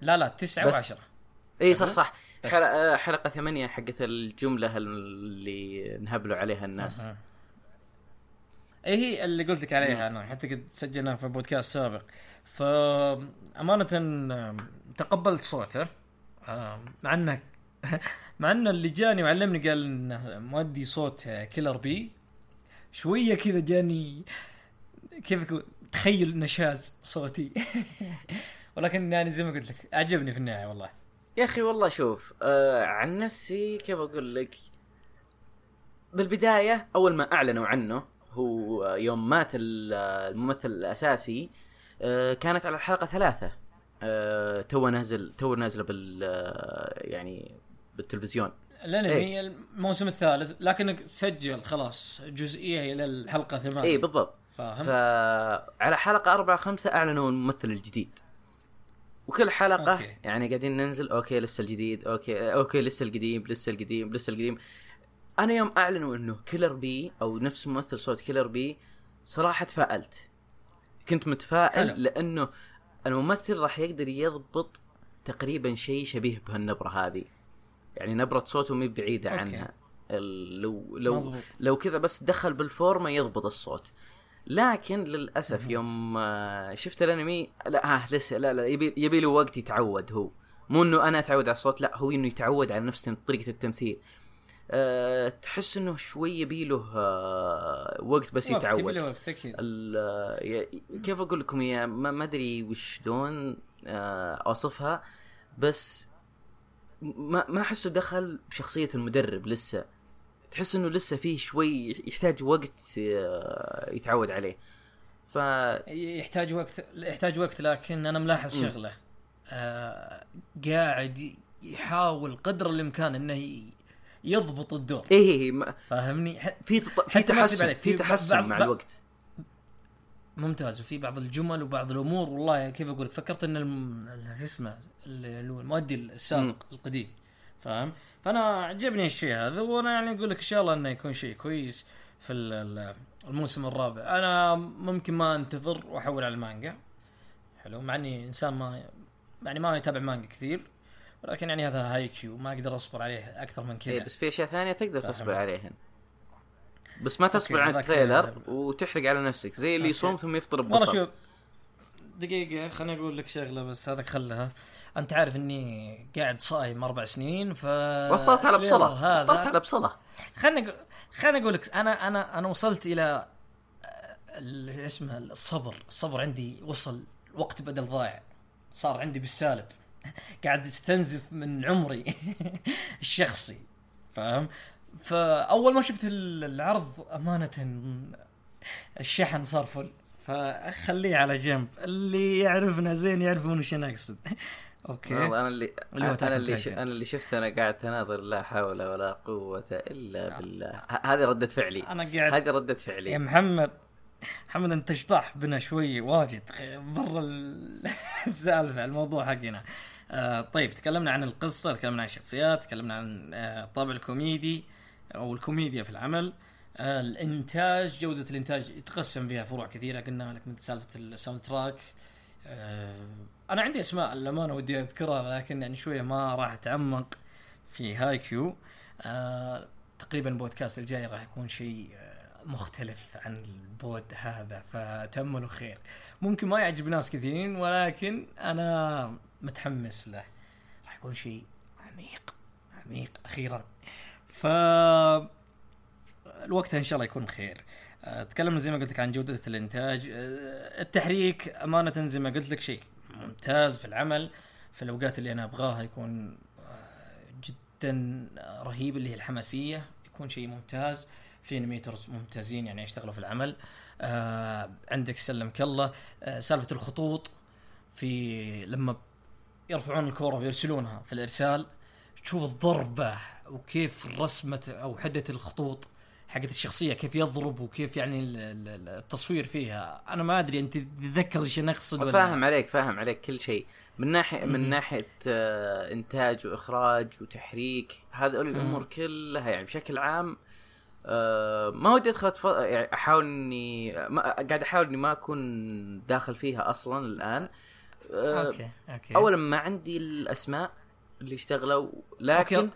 لا لا 9 و10 اي صح. صح. بس. حلقة, حلقة ثمانية حقت الجملة اللي نهبلوا عليها الناس. اي هي اللي قلت لك عليها أنا حتى قد سجلناها في بودكاست سابق. فأمانة آم، تقبلت صوته. مع إنه مع إنه اللي جاني وعلمني قال إنه مؤدي صوت آه، كيلر بي. شوية كذا جاني كيف أقول تخيل نشاز صوتي. ولكن يعني زي ما قلت لك أعجبني في النهاية والله. يا أخي والله شوف آه عن نفسي كيف أقول لك؟ بالبداية أول ما أعلنوا عنه هو يوم مات ال- الممثل الأساسي آه كانت على الحلقة ثلاثة. آه تو نازل تو نازلة بال آه، يعني بالتلفزيون. الأنمي إيه. الموسم الثالث لكنه مسجل خلاص جزئية إلى الحلقة ثمانية. اي بالضبط. فاهم؟ فعلى حلقة أربعة خمسة أعلنوا الممثل الجديد. وكل حلقة okay. يعني قاعدين ننزل okay لسه الجديد okay okay لسه القديم لسه القديم لسه القديم أنا يوم أعلنوا إنه كيلر بي أو نفس ممثل صوت كيلر بي صراحة تفائلت كنت متفائل حلو. لأنه الممثل راح يقدر يضبط تقريبا شيء شبيه بهالنبرة هذه يعني نبرة صوته مي بعيدة okay. عنها لو لو مضبوط. لو كذا بس دخل بالفورمة يضبط الصوت لكن للأسف يوم آه، شفت الأنمي لا ها لسه لا لا يبي يبي له وقت يتعود هو. مو إنه أنا أتعود على الصوت لا هو إنه يتعود على نفس طريقة التمثيل. أه تحس إنه شوي يبيله أه وقت بس وقت، يبي يتعود. له وقت أكيد. كيف أقول لكم يا ما أدري وشلون آه، أوصفها بس ما ما أحسه دخل بشخصية المدرب لسه. تحس إنه لسه فيه شوي يحتاج وقت آه، يتعود عليه. ف يحتاج وقت يحتاج وقت لكن أنا ملاحظ. شغلة. آه قاعد يحاول قدر الإمكان إنه يضبط الدور. إيه إيه، إيه، ما- فاهمني؟ ح- في تط... في تحسن في تحسن بعض- مع الوقت. ممتاز. وفي بعض الجمل وبعض الأمور والله كيف أقول لك فكرت إن الم... ال- شو اسمه المؤدي السابق. القديم فاهم؟ فأنا عجبني الشيء هذا وأنا يعني أقول لك إن شاء الله إنه يكون شيء كويس في ال- ال- الموسم الرابع. أنا ممكن ما أنتظر وأحول على المانجا. حلو مع إني إنسان ما يعني ما يتابع مانجا كثير ولكن يعني هذا هاي كيو ما أقدر أصبر عليه أكثر من كذا. إيه بس في أشياء ثانية تقدر. تصبر عليهن. بس ما تصبر على هذاك- ال trailer وتحرق على نفسك زي اللي. يصوم ثم يفطر والله ببصل. شوف دقيقة خليني أقول لك شغلة بس هذا خلها. أنت عارف إني قاعد صايم أربع سنين ف وأفطرت على بصلة. افطرت على بصلة. خليني أقول خليني أقول لك أنا أنا أنا وصلت إلى آه، ال- اسمه الصبر. الصبر عندي وصل وقت بدل ضايع. صار عندي بالسالب. قاعد أستنزف من عمري الشخصي. فاهم؟ فأول ما شفت ال- العرض أمانة الشحن صار فل. فخليه على جنب. اللي يعرفنا زين يعرفون وش أنا اقصد أوكي. أنا اللي اللي هو أنا اللي ش... أنا اللي شفته أنا قاعد تناظر لا حول ولا قوة إلا آه. بالله. ه- هذه ردة فعلي. أنا قاعد هذه ردة يا فعلي محمد محمد أنت اشطح بنا شوي واجد؟ برا ال- السالفة الموضوع حقنا. آه طيب تكلمنا عن القصة تكلمنا عن الشخصيات تكلمنا عن آه الطابع الكوميدي أو الكوميديا في العمل. آه الإنتاج جودة الإنتاج يتقسم فيها فروع كثيرة. قلنا لك من سالفة ال soundtrack آه أنا عندي أسماء للأمانة ودي أذكرها لكن يعني شوية ما راح أتعمق في هاي كيو آه تقريبا البودكاست الجاي راح يكون شيء آه، مختلف عن البود هذا فتأملوا خير. ممكن ما يعجب ناس كثيرين ولكن أنا متحمس له. راح يكون شيء عميق عميق أخيرا. ف الوقت إن شاء الله يكون خير. آه، تكلمنا زي ما قلت لك عن جودة الإنتاج. آه، التحريك أمانة زي ما قلت لك شيء ممتاز في العمل في الأوقات اللي أنا أبغاها يكون آه، جدا رهيب اللي هي الحماسية يكون شيء ممتاز. في أنيميترز ممتازين يعني يشتغلوا في العمل. آه عندك سلمك الله آه سالفة الخطوط في لما يرفعون الكرة ويرسلونها في الإرسال تشوف الضربة وكيف رسمة أو حدة الخطوط. حقت الشخصية كيف يضرب وكيف يعني ال- ال- التصوير فيها أنا ما أدري أنت تتذكر إيش أنا اقصد ولا فاهم عليك فاهم عليك كل شيء من ناحيه من. ناحية آه، إنتاج وإخراج وتحريك هذه الأمور. كلها يعني بشكل عام آه، ما ودي أدخل أتف... يعني أحاول إني ما... قاعد أحاول إني ما أكون داخل فيها أصلا الآن آه، okay okay اولا ما عندي الأسماء اللي اشتغلوا لكن okay.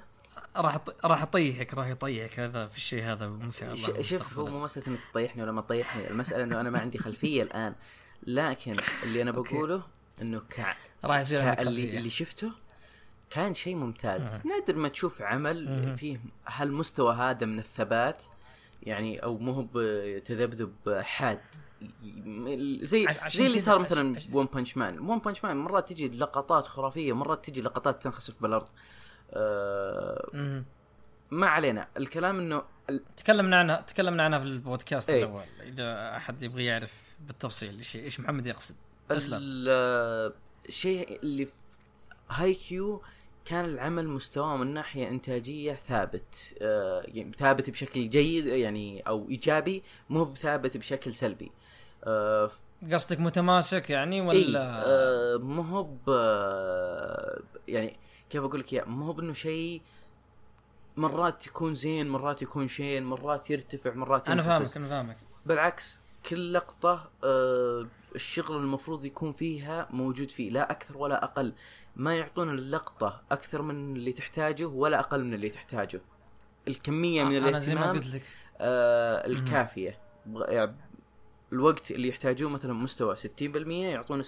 راح راح اطيحك راح يطيحك. هذا في الشيء هذا ان شاء الله شوف هو مو مسألة إنك تطيحني ولا ما تطيحني. المسألة إنه أنا ما عندي خلفية الآن. لكن اللي أنا. بقوله إنه كع... راح يصير اللي. اللي شفته كان شيء ممتاز. نادر ما تشوف عمل مهم. فيه هالمستوى هذا من الثبات يعني أو مو هو بتذبذب حاد. زي زي اللي صار مثلا عش- One Punch Man One Punch Man مرات تجي لقطات خرافية مرات تجي لقطات تنخسف بالأرض. آه. ما علينا. الكلام إنه ال- تكلمنا عنها تكلمنا عنها في البودكاست إيه. الأول. إذا أحد يبغى يعرف بالتفصيل إيش إيش محمد يقصد. أسلم. ال- الشيء اللي في هاي كيو كان العمل مستواه من ناحية إنتاجية ثابت. آه يعني ثابت بشكل جيد يعني أو إيجابي مو بثابت بشكل سلبي. آه قصدك متماسك يعني إيه ولا آه مو هو ب- يعني كيف أقول لك إياه؟ مو هو بأنه شيء مرات يكون زين مرات يكون شين مرات يرتفع مرات أنا ينخفض. فاهمك أنا فاهمك. بالعكس كل لقطة آه الشغل المفروض يكون فيها موجود فيه لا أكثر ولا أقل. ما يعطون اللقطة أكثر من اللي تحتاجه ولا أقل من اللي تحتاجه. الكمية من أنا زي ما الاهتمام قلت لك. آه الكافية. يعني الوقت اللي يحتاجوه مثلا مستوى 60% يعطونه 60%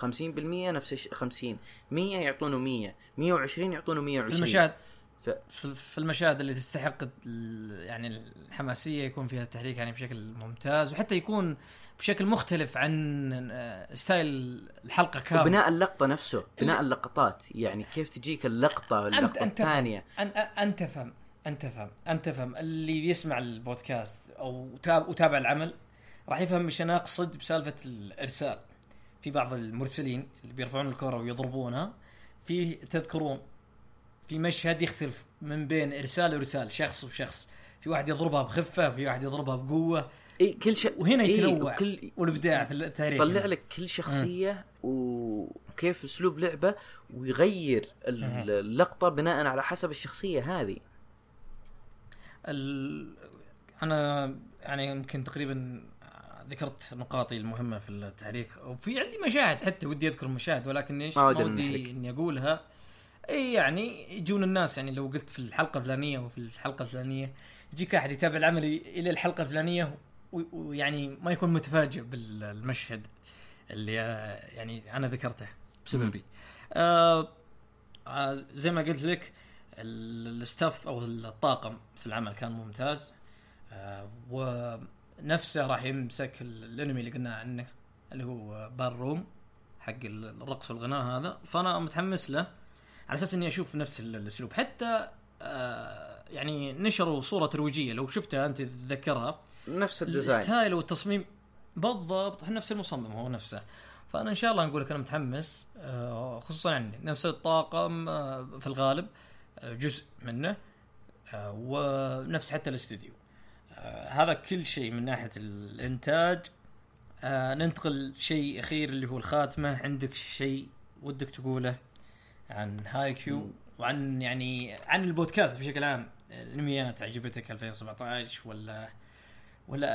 50% نفس الشيء 50 100 يعطونه 100 120 يعطونه 120 في المشاهد. ف... في المشاهد اللي تستحق يعني الحماسية يكون فيها التحريك يعني بشكل ممتاز وحتى يكون بشكل مختلف عن آه، ستايل الحلقة كاملة. وبناء اللقطة نفسه بناء اللقطات يعني كيف تجيك اللقطة اللقطة أنت الثانية. أنت فهم. أنت فهم. أنت فهم. اللي بيسمع البودكاست أو تاب وتابع العمل راح يفهم إيش أنا اقصد بسالفة الارسال. في بعض المرسلين اللي بيرفعون الكره ويضربونها في تذكرون في مشهد يختلف من بين ارسال ورسال شخص وشخص. في واحد يضربها بخفة في واحد يضربها بقوة. إي كل شيء وهنا إيه، يتنوع وكل والابداع في التاريخ يطلع هنا. لك كل شخصية وكيف أسلوب لعبة ويغير. اللقطة بناء على حسب الشخصية هذه. ال... أنا يعني يمكن تقريبا ذكرت نقاطي المهمة في التعليق وفي عندي مشاهد حتى ودي أذكر مشاهد ولكن إيش؟ ما ودي. إني أقولها. إي يعني يجون الناس يعني لو قلت في الحلقة الفلانية وفي الحلقة الفلانية يجيك أحد يتابع العمل إلى الحلقة الفلانية و- ويعني ما يكون متفاجئ بالمشهد اللي آه، يعني أنا ذكرته بسببي. آه آه زي ما قلت لك ال- ال staff أو الطاقم في العمل كان ممتاز. آه ونفسه راح يمسك ال- الانمي اللي قلنا عنه اللي هو Ballroom حق ال- الرقص والغناء هذا. فأنا متحمس له على أساس إني أشوف نفس ال- الأسلوب. حتى آه يعني نشروا صورة ترويجيه لو شفتها أنت تتذكرها نفس ال design. ال style والتصميم بالضبط نفس المصمم هو نفسه. فأنا إن شاء الله نقول لك أنا متحمس آه، خصوصا يعني نفس الطاقم آه، في الغالب جزء منه ونفس حتى الاستوديو آه، هذا كل شيء من ناحية الإنتاج. آه، ننتقل شيء أخير اللي هو الخاتمة. عندك شيء ودك تقوله عن هاي كيو؟ وعن يعني عن البودكاست بشكل عام. الأنميات عجبتك 2017 ولا ولا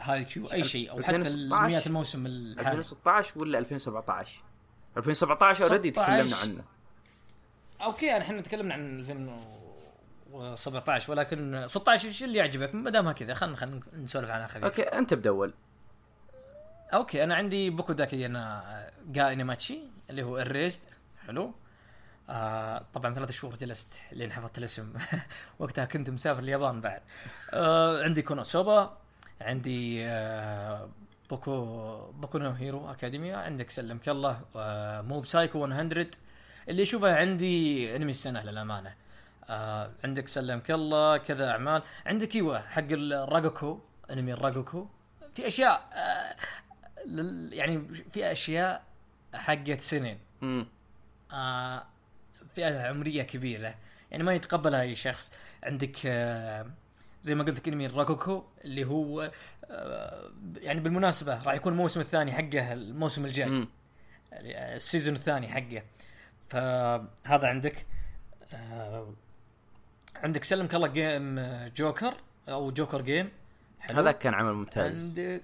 هاي كيو؟ أي شيء. أو حتى 2016 الأنميات الموسم الحالي. 2016 ولا 2017 2017 already 16. تكلمنا عنه. okay إحنا تكلمنا عن 2017 ولكن 16 إيش اللي يعجبك ما دامها كذا خلينا خلينا نسولف عنها خفيف. أوكي أنت بدول okay أنا عندي بوكو داكي جا إيناي ماتشي اللي هو Erased حلو. آه طبعا ثلاث شهور جلست لين حفظت الاسم. وقتها كنت مسافر اليابان بعد. آه عندي كونوسوبا عندي آه بوكو بوكو نو هيرو اكاديميا عندك سلمك الله آه Mob Psycho 100 اللي يشوفه عندي أنمي السنة للأمانة. آه عندك سلمك الله كذا أعمال. عندك إيوه حق الراكوكو أنمي الراكوكو في أشياء آه لل- يعني في أشياء حقت سنين. آه فئة عمرية كبيرة. يعني ما يتقبلها أي شخص. عندك آه زي ما قلت لك أنمي الراكوكو اللي هو آه يعني بالمناسبة راح يكون الموسم الثاني حقه الموسم الجاي. امم ال season الثاني حقه. فهذا عندك. آه عندك سلمك الله Game Joker أو Joker Game حلو. هذا كان عمل ممتاز. عندك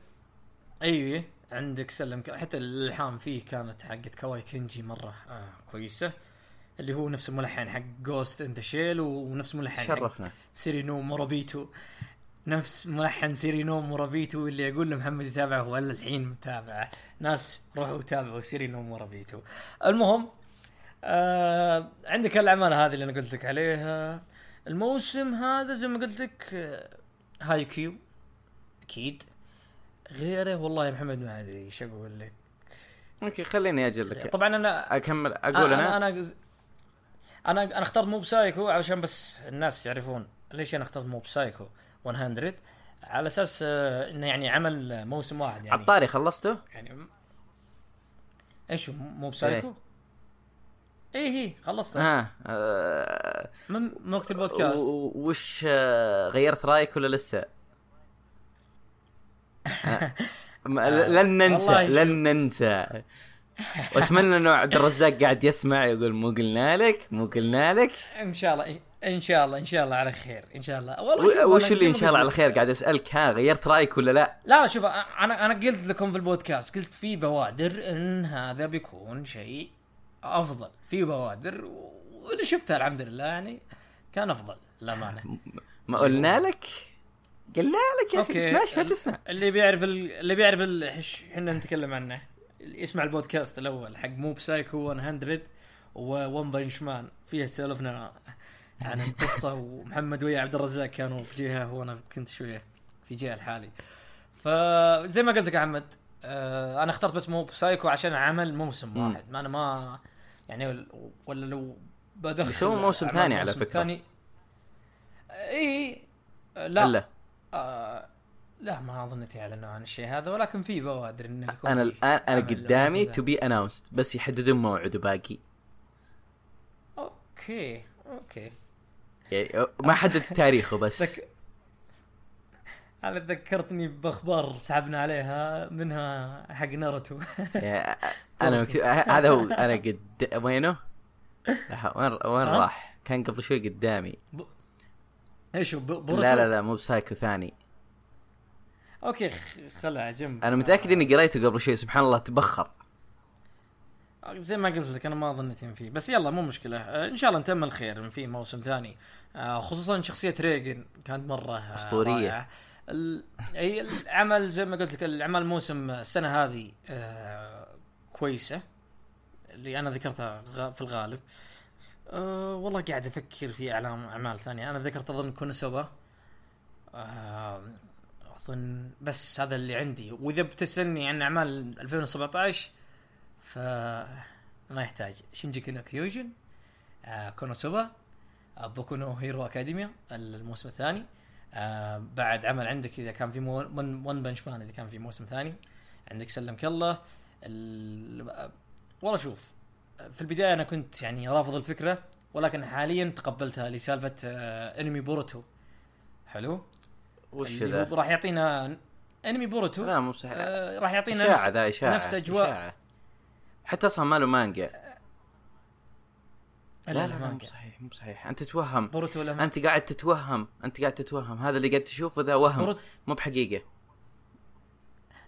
أيوه. عندك سلم ك- حتى الإلحام فيه كانت حقت كواي كينجي مرة آه كويسة. اللي هو نفس الملحن حق جوست ان ذا شيل ونفس ملحن حق شرفنا. سيرينو مورابيتو نفس ملحن سيرينو مورابيتو اللي أقول لمحمد يتابعه ولا الحين متابعه. ناس روحوا تابعوا سيرينو مورابيتو المهم آه عندك الأعمال هذه اللي أنا قلت لك عليها. الموسم هذا زي ما قلت لك آه، هاي كيو أكيد غيره والله يا محمد ما أدري إيش أقول لك okay خليني أجل لك طبعا أنا أكمل أقول أنا, أنا أنا أنا, أنا اخترت موب سايكو عشان بس الناس يعرفون ليش أنا أخترت موب سايكو 100 على أساس آه، إنه يعني عمل موسم واحد يعني عطاري خلصته؟ يعني إيش؟ موب سايكو؟ إيه إيه خلصت ها آه من وقت البودكاست. وش آه، غيرت رأيك ولا لسه؟ آه، لن ننسى. لن ننسى. وأتمنى إنه عبد الرزاق قاعد يسمع يقول مو قلنا لك مو قلنا لك. إن شاء الله إن شاء الله إن شاء الله على خير إن شاء الله. والله وش اللي إن شاء الله على خير؟ قاعد أسألك ها غيرت رأيك ولا لا؟ لا لا شوف أنا أنا قلت لكم في البودكاست قلت في بوادر إن هذا بيكون شيء أفضل. في بوادر واللي شفتها الحمد لله يعني كان أفضل للأمانة. ما قلنا لك؟ قال لا لك يا أخي سماش ما تسمع؟ اللي بيعرف ال... اللي بيعرف إحنا نتكلم عنه. يسمع البودكاست الأول حق مو بسايكو 100 وون بنش مان فيها سولفنا عن القصة ومحمد ويا عبد الرزاق كانوا في جهة وأنا كنت شوية في جهة لحالي فزي ما قلت لك يا احمد آه أنا اخترت بس موب سايكو عشان عمل موسم مم. واحد ما أنا ما يعني ولا لو بدخل هو موسم ثاني على فكرة. ثاني اي لا لا آه لا ما اظنتي اعلنوا عن الشيء هذا ولكن في بوادر إنه يكون أنا الآن أنا قدامي to be announced بس يحددون موعد وباقي ذا. okay okay يعني ما حدد تاريخه بس. أنا ذكرتني بأخبار سحبنا عليها منها حق ناروتو أنا مكتوب هذا هو أنا قد وينه؟ وين وين؟ راح؟ كان قبل شوي قدامي إيش هو لا لا لا موب سايكو ثاني okay خلها جنب أنا متأكد إني قريته قبل شوي سبحان الله تبخر آه، زي ما قلت لك أنا ما ظنيت إن فيه بس يلا مو مشكلة آه، إن شاء الله نتأمل خير إن في موسم ثاني آه، خصوصا شخصية ريجن كانت مرة أسطورية. رائعة. اي العمل زي ما قلت لك الاعمال موسم السنة هذه آه، كويسة اللي أنا ذكرتها في الغالب. أه والله قاعد أفكر في اعلام أعمال ثانية. أنا ذكرت أظن كونسوبا. أه أظن بس هذا اللي عندي. وإذا بتسألني عن أعمال 2017 ف ما يحتاج. شينجيكي نو كيوجن آه كونوسوبا آه بوكو نو هيرو أكاديميا الموسم الثاني. آه بعد عمل عندك إذا كان في ون بنش مان إذا كان في موسم ثاني. عندك سلمك الله. ال- آه، والله شوف في البداية أنا كنت يعني رافض الفكرة ولكن حاليا تقبلتها لسالفة آه انمي بوروتو. حلو؟ وش ذا؟ راح يعطينا انمي بوروتو. لا مو صحيح آه راح يعطينا إشاعة ذا إشاعة نفس أجواء- إشاعة. حتى أصلا ما له مانجا. لا لا لا, لا, لا مو. صحيح مو صحيح. أنت تتوهم بوروتو ولا أنت قاعد تتوهم. أنت قاعد تتوهم. هذا اللي قاعد تشوفه ذا وهم. مو بحقيقة.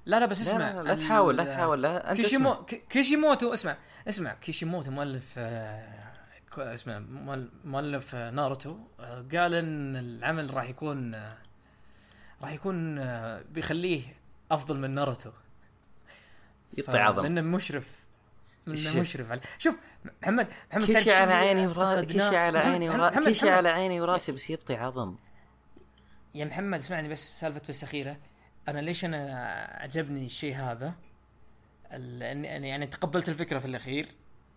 لا لا بس لا اسمع لا, لا تحاول لا تحاول لا أنت كيشيمو اسمع. كيشيموتو اسمع اسمع كيشيموتو مؤلف آه، اسمه مؤل- مؤلف آه، ناروتو. آه، قال إن العمل راح يكون آه، راح يكون بيخليه أفضل من ناروتو. ف- عظم. لأنه مشرف. مشرف على شوف محمد محمد كيشي شو على عيني وراسي؟ كيشي على عيني وراسي محمد. على عيني وراسي بس يبطي عظم. يا محمد اسمعني بس سالفة بس أخيرة. أنا ليش أنا عجبني الشيء هذا؟ اني يعني تقبلت الفكرة في الأخير.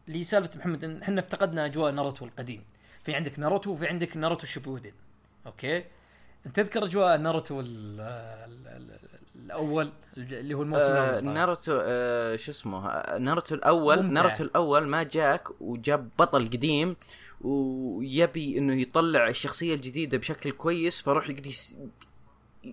لي سالفة محمد إن إحنا افتقدنا أجواء ناروتو القديم. في عندك ناروتو وفي عندك ناروتو شيبودن. okay؟ أنت تذكر أجواء ناروتو الأول اللي هو الموسم آه الأول طبعاً. ناروتو آه شو اسمه آه، ناروتو الأول ممتع. ناروتو الأول ما جاك وجاب بطل قديم ويبي إنه يطلع الشخصية الجديدة بشكل كويس فروح يقدر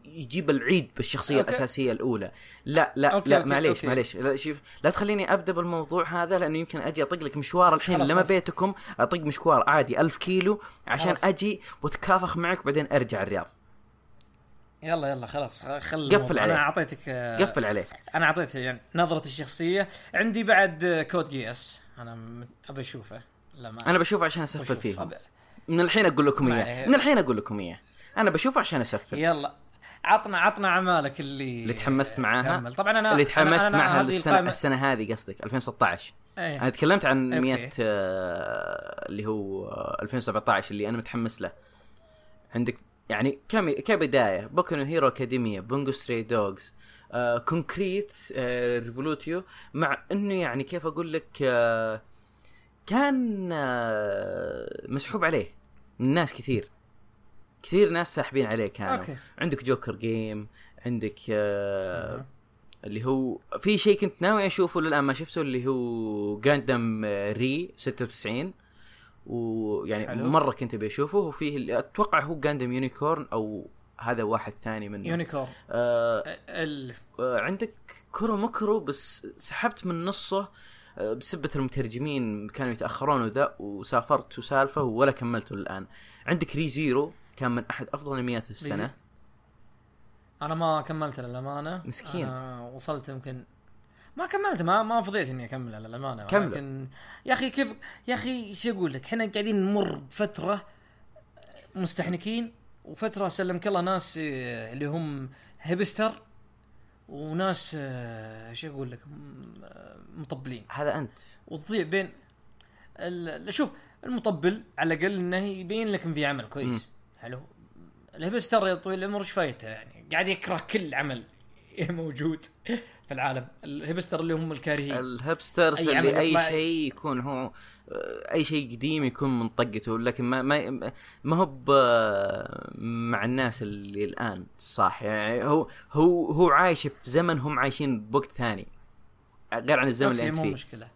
يجيب العيد بالشخصية okay. الأساسية الأولى لا لا okay، لا okay، معليش okay. معليش لا شوف لا تخليني أبدأ بالموضوع هذا لأنه يمكن أجي أطق لك مشوار الحين لما. بيتكم أطق مشوار عادي ألف كيلو عشان خلاص. أجي وأتكافخ معك بعدين أرجع الرياض يلا يلا خلاص خل قفل. عليه. أنا أعطيتك آه، قفل عليه. أنا اعطيته يعني نظرتي الشخصية. عندي بعد كود جياس أنا ابى أشوفه. لا ما أنا بشوفه عشان أسفل أب- من الحين أقول لكم إياه. من الحين أقول لكم إياه. أنا بشوفه عشان أسفل. يلا. عطنا عطنا أعمالك اللي اللي تحمست معاها. تأمل. طبعا أنا اللي أنا- تحمست أنا معها هذه السنة القائمة- السنة هذه قصدك 2016 إيه. أنا تكلمت عن okay. 100 آه، اللي هو آه، 2017 اللي أنا متحمس له. عندك يعني كم كبداية بوكو هيرو اكاديميا بونجو ستري دوجز آه، كونكريت آه، ريفولوتيو مع إنه يعني كيف أقول لك آه، كان آه، مسحوب عليه من ناس كثير. كثير ناس ساحبين عليه كانوا. okay. عندك جوكر جيم عندك آه مم. اللي هو في شيء كنت ناوي أشوفه للآن ما شفته اللي هو جاندم ري 96 ويعني حلو. مرة كنت أبي أشوفه وفيه اللي أتوقع هو جاندم يونيكورن أو هذا واحد ثاني منه. يونيكورن آه ال... آه، عندك كورومكورو بس سحبت من نصه آه، بسبة المترجمين كانوا يتأخرون وذا وسافرت وسالفة ولا كملته الآن. عندك ري زيرو كان من أحد أفضل أنميات السنة. أنا ما كملت للأمانة. مسكين. أنا وصلت يمكن ما كملت ما ما فضيت إني أكمل للامانه كمله. لكن يا أخي كيف يا أخي إيش أقول لك؟ إحنا قاعدين نمر بفترة مستحنكين وفترة سلمك الله ناس آه، اللي هم هيبستر وناس آه، شو أقول لك؟ آه، مطبلين. هذا أنت. وتضيع بين ال- شوف المطبل على الأقل إنه يبين لك إن في عمل كويس. حلو. ال hipster يا طويل العمر إيش فايته يعني؟ قاعد يكره كل عمل موجود. في العالم. ال hipster اللي هم الكارهين. ال hipsters أي اللي أي شيء يكون هو أي شيء قديم يكون من طقته لكن ما ما ما هو مع الناس اللي الآن صح يعني هو هو هو عايش في زمن هم عايشين بوقت ثاني. غير عن الزمن اللي أنت فيه. مشكلة.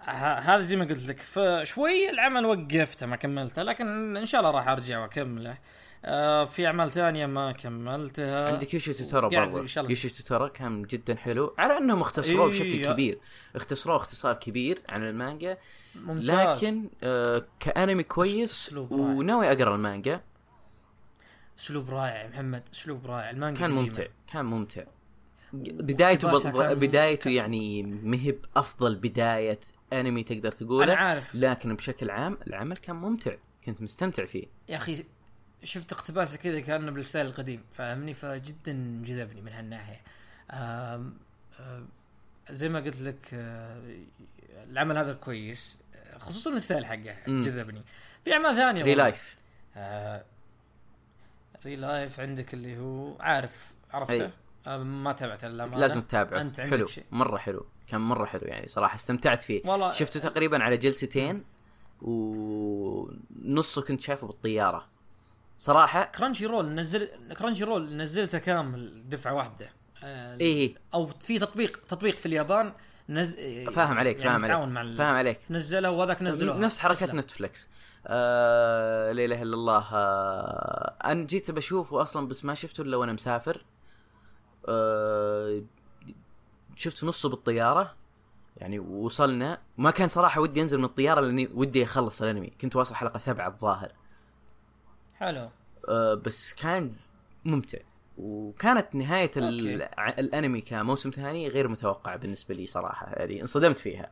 هذا زي ما قلت لك فشوي العمل وقفته ما كملته لكن إن شاء الله راح أرجع وأكمله. آه في أعمال ثانية ما كملتها. عندك يوشي قاعد برضو. أوشيو تو تورا كان جدا حلو على أنهم اختصروه إيه، بشكل كبير. اختصروه اختصار كبير عن المانجا ممتاز. لكن آه كأنمي كويس. وناوي أقرأ المانجا. أسلوب رائع محمد أسلوب رائع. المانجا كان قديمة. ممتع كان ممتع. بدايته بض... بدايته يعني مهب أفضل بداية أنمي تقدر أنا تقوله عارف. لكن بشكل عام العمل كان ممتع. كنت مستمتع فيه. يا أخي شفت اقتباسه كذا كأنه بال style القديم فاهمني؟ فجدا جذبني من هالناحية. آم آم زي ما قلت لك آه، العمل هذا كويس خصوصا ال style حقه. جذبني. في أعمال ثانية ري. لايف ReLIFE عندك اللي هو عارف عرفته. آه ما تابعت الأمانة لازم تتابعه. أنت عندك حلو. شيء. مرة حلو. كان مرة حلو يعني صراحة. استمتعت فيه. والله شفته تقريبا على جلستين ونصه كنت شايفه بالطيارة. صراحة. Crunchyroll نزل Crunchyroll نزلته كامل دفعة واحدة. آه إيه. أو في تطبيق تطبيق في اليابان نز... فاهم عليك يعني فاهم عليك مع ال... فاهم عليك. نزله وهذاك نزله نفس حركة نتفلكس آه لا إله إلا الله. آه أنا جيت بشوفه أصلا بس ما شفته إلا وأنا مسافر. آه شفت نصه بالطيارة. يعني وصلنا. ما كان صراحة ودي أنزل من الطيارة لأني ودي أخلص الأنمي. كنت واصل حلقة سبعة الظاهر. حلو. آه بس كان ممتع. وكانت نهاية الأنمي كموسم ثاني غير متوقعة بالنسبة لي صراحة. يعني انصدمت فيها.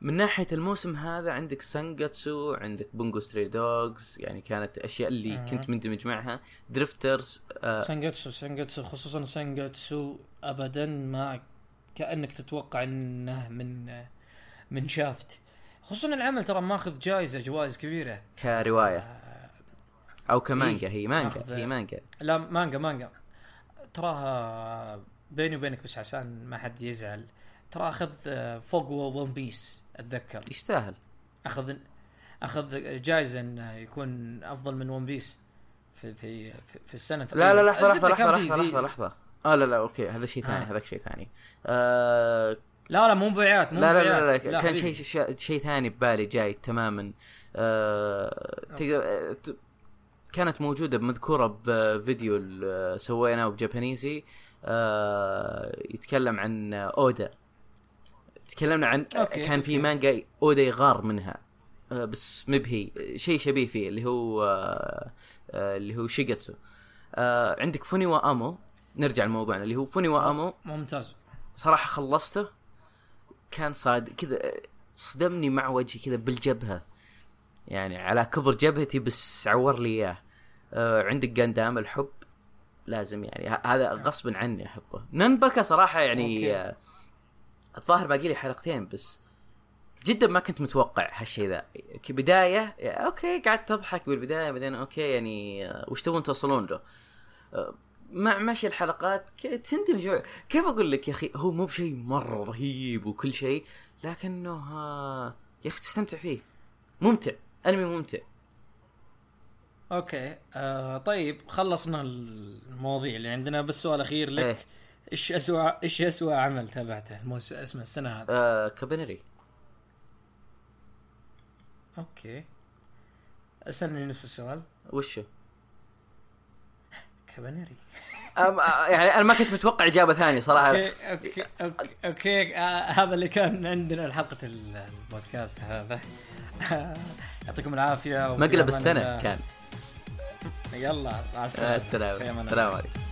من ناحية الموسم هذا عندك Sangatsu عندك Bungou Stray Dogs يعني كانت أشياء اللي أها. كنت مندمج معها. Drifters آه Sangatsu Sangatsu خصوصا Sangatsu ابدا ما كأنك تتوقع إنه من من شافت. خصوصا العمل ترى ماخذ جائزه جوائز كبيرة. كرواية. آه، أو كمانجا إيه، هي مانجا هي مانجا. لا مانجا مانجا. تراها بيني وبينك بس عشان ما حد يزعل ترى أخذ آه، فوق One Piece أتذكر. يستاهل. أخذ أخذ جائزه إنه يكون أفضل من One Piece في في في, السنة. لا لا. لحظة لحظة الزبدة كان لحظة لحظة آه لا لا okay هذا شيء ثاني آه. هذاك شيء ثاني. آه لا لا مو مبيعات مو لا لا لا, مبيعات. لا, لا كان. شيء شيء ثاني ببالي جاي تماما. آه تقدر كانت موجودة مذكوره بفيديو سويناه بجابانيزي آه يتكلم عن أودا. تكلمنا عن أوكي، كان في. مانجا أودا يغار منها. آه بس مبهي شيء شبيه فيه اللي هو آه اللي هو شيجاتسو. عندك فونيوا آمو. نرجع لموضوعنا اللي هو فونيوا آمو. ممتاز. صراحة خلصته كان صاد كذا صدمني مع وجهي كذا بالجبهة. يعني على كبر جبهتي بس عور لي إياه. آه عندك Gundam الحب لازم يعني. هذا غصبا عني احطه ننبكى صراحة يعني. آه الظاهر باقي لي حلقتين بس. جدا ما كنت متوقع هالشيء ذا. كبداية okay قعدت تضحك بالبداية بعدين okay يعني آه، وش تبون توصلون له؟ آه، مع مشي الحلقات تندمج شوي. كيف أقول لك يا أخي؟ هو مو بشيء مرة رهيب وكل شيء لكنه آه، يا أخي تستمتع فيه. ممتع. انمي ممتع. okay آه طيب خلصنا المواضيع اللي عندنا. بس سؤال أخير لك إيه. إيش اسوء إيش اسوء عمل تابعته؟ الموسم اسمه السنة هذه. آه Kabaneri. okay. اسألني نفس السؤال. وشو؟ Kabaneri أم آه، يعني أنا ما كنت متوقع إجابة ثانية صراحة. okay okay okay, okay. آه هذا اللي كان عندنا حلقه البودكاست هذا. يعطيكم العافية مقلب السنة. كان يلا مع آه، السلامة. السلام عليكم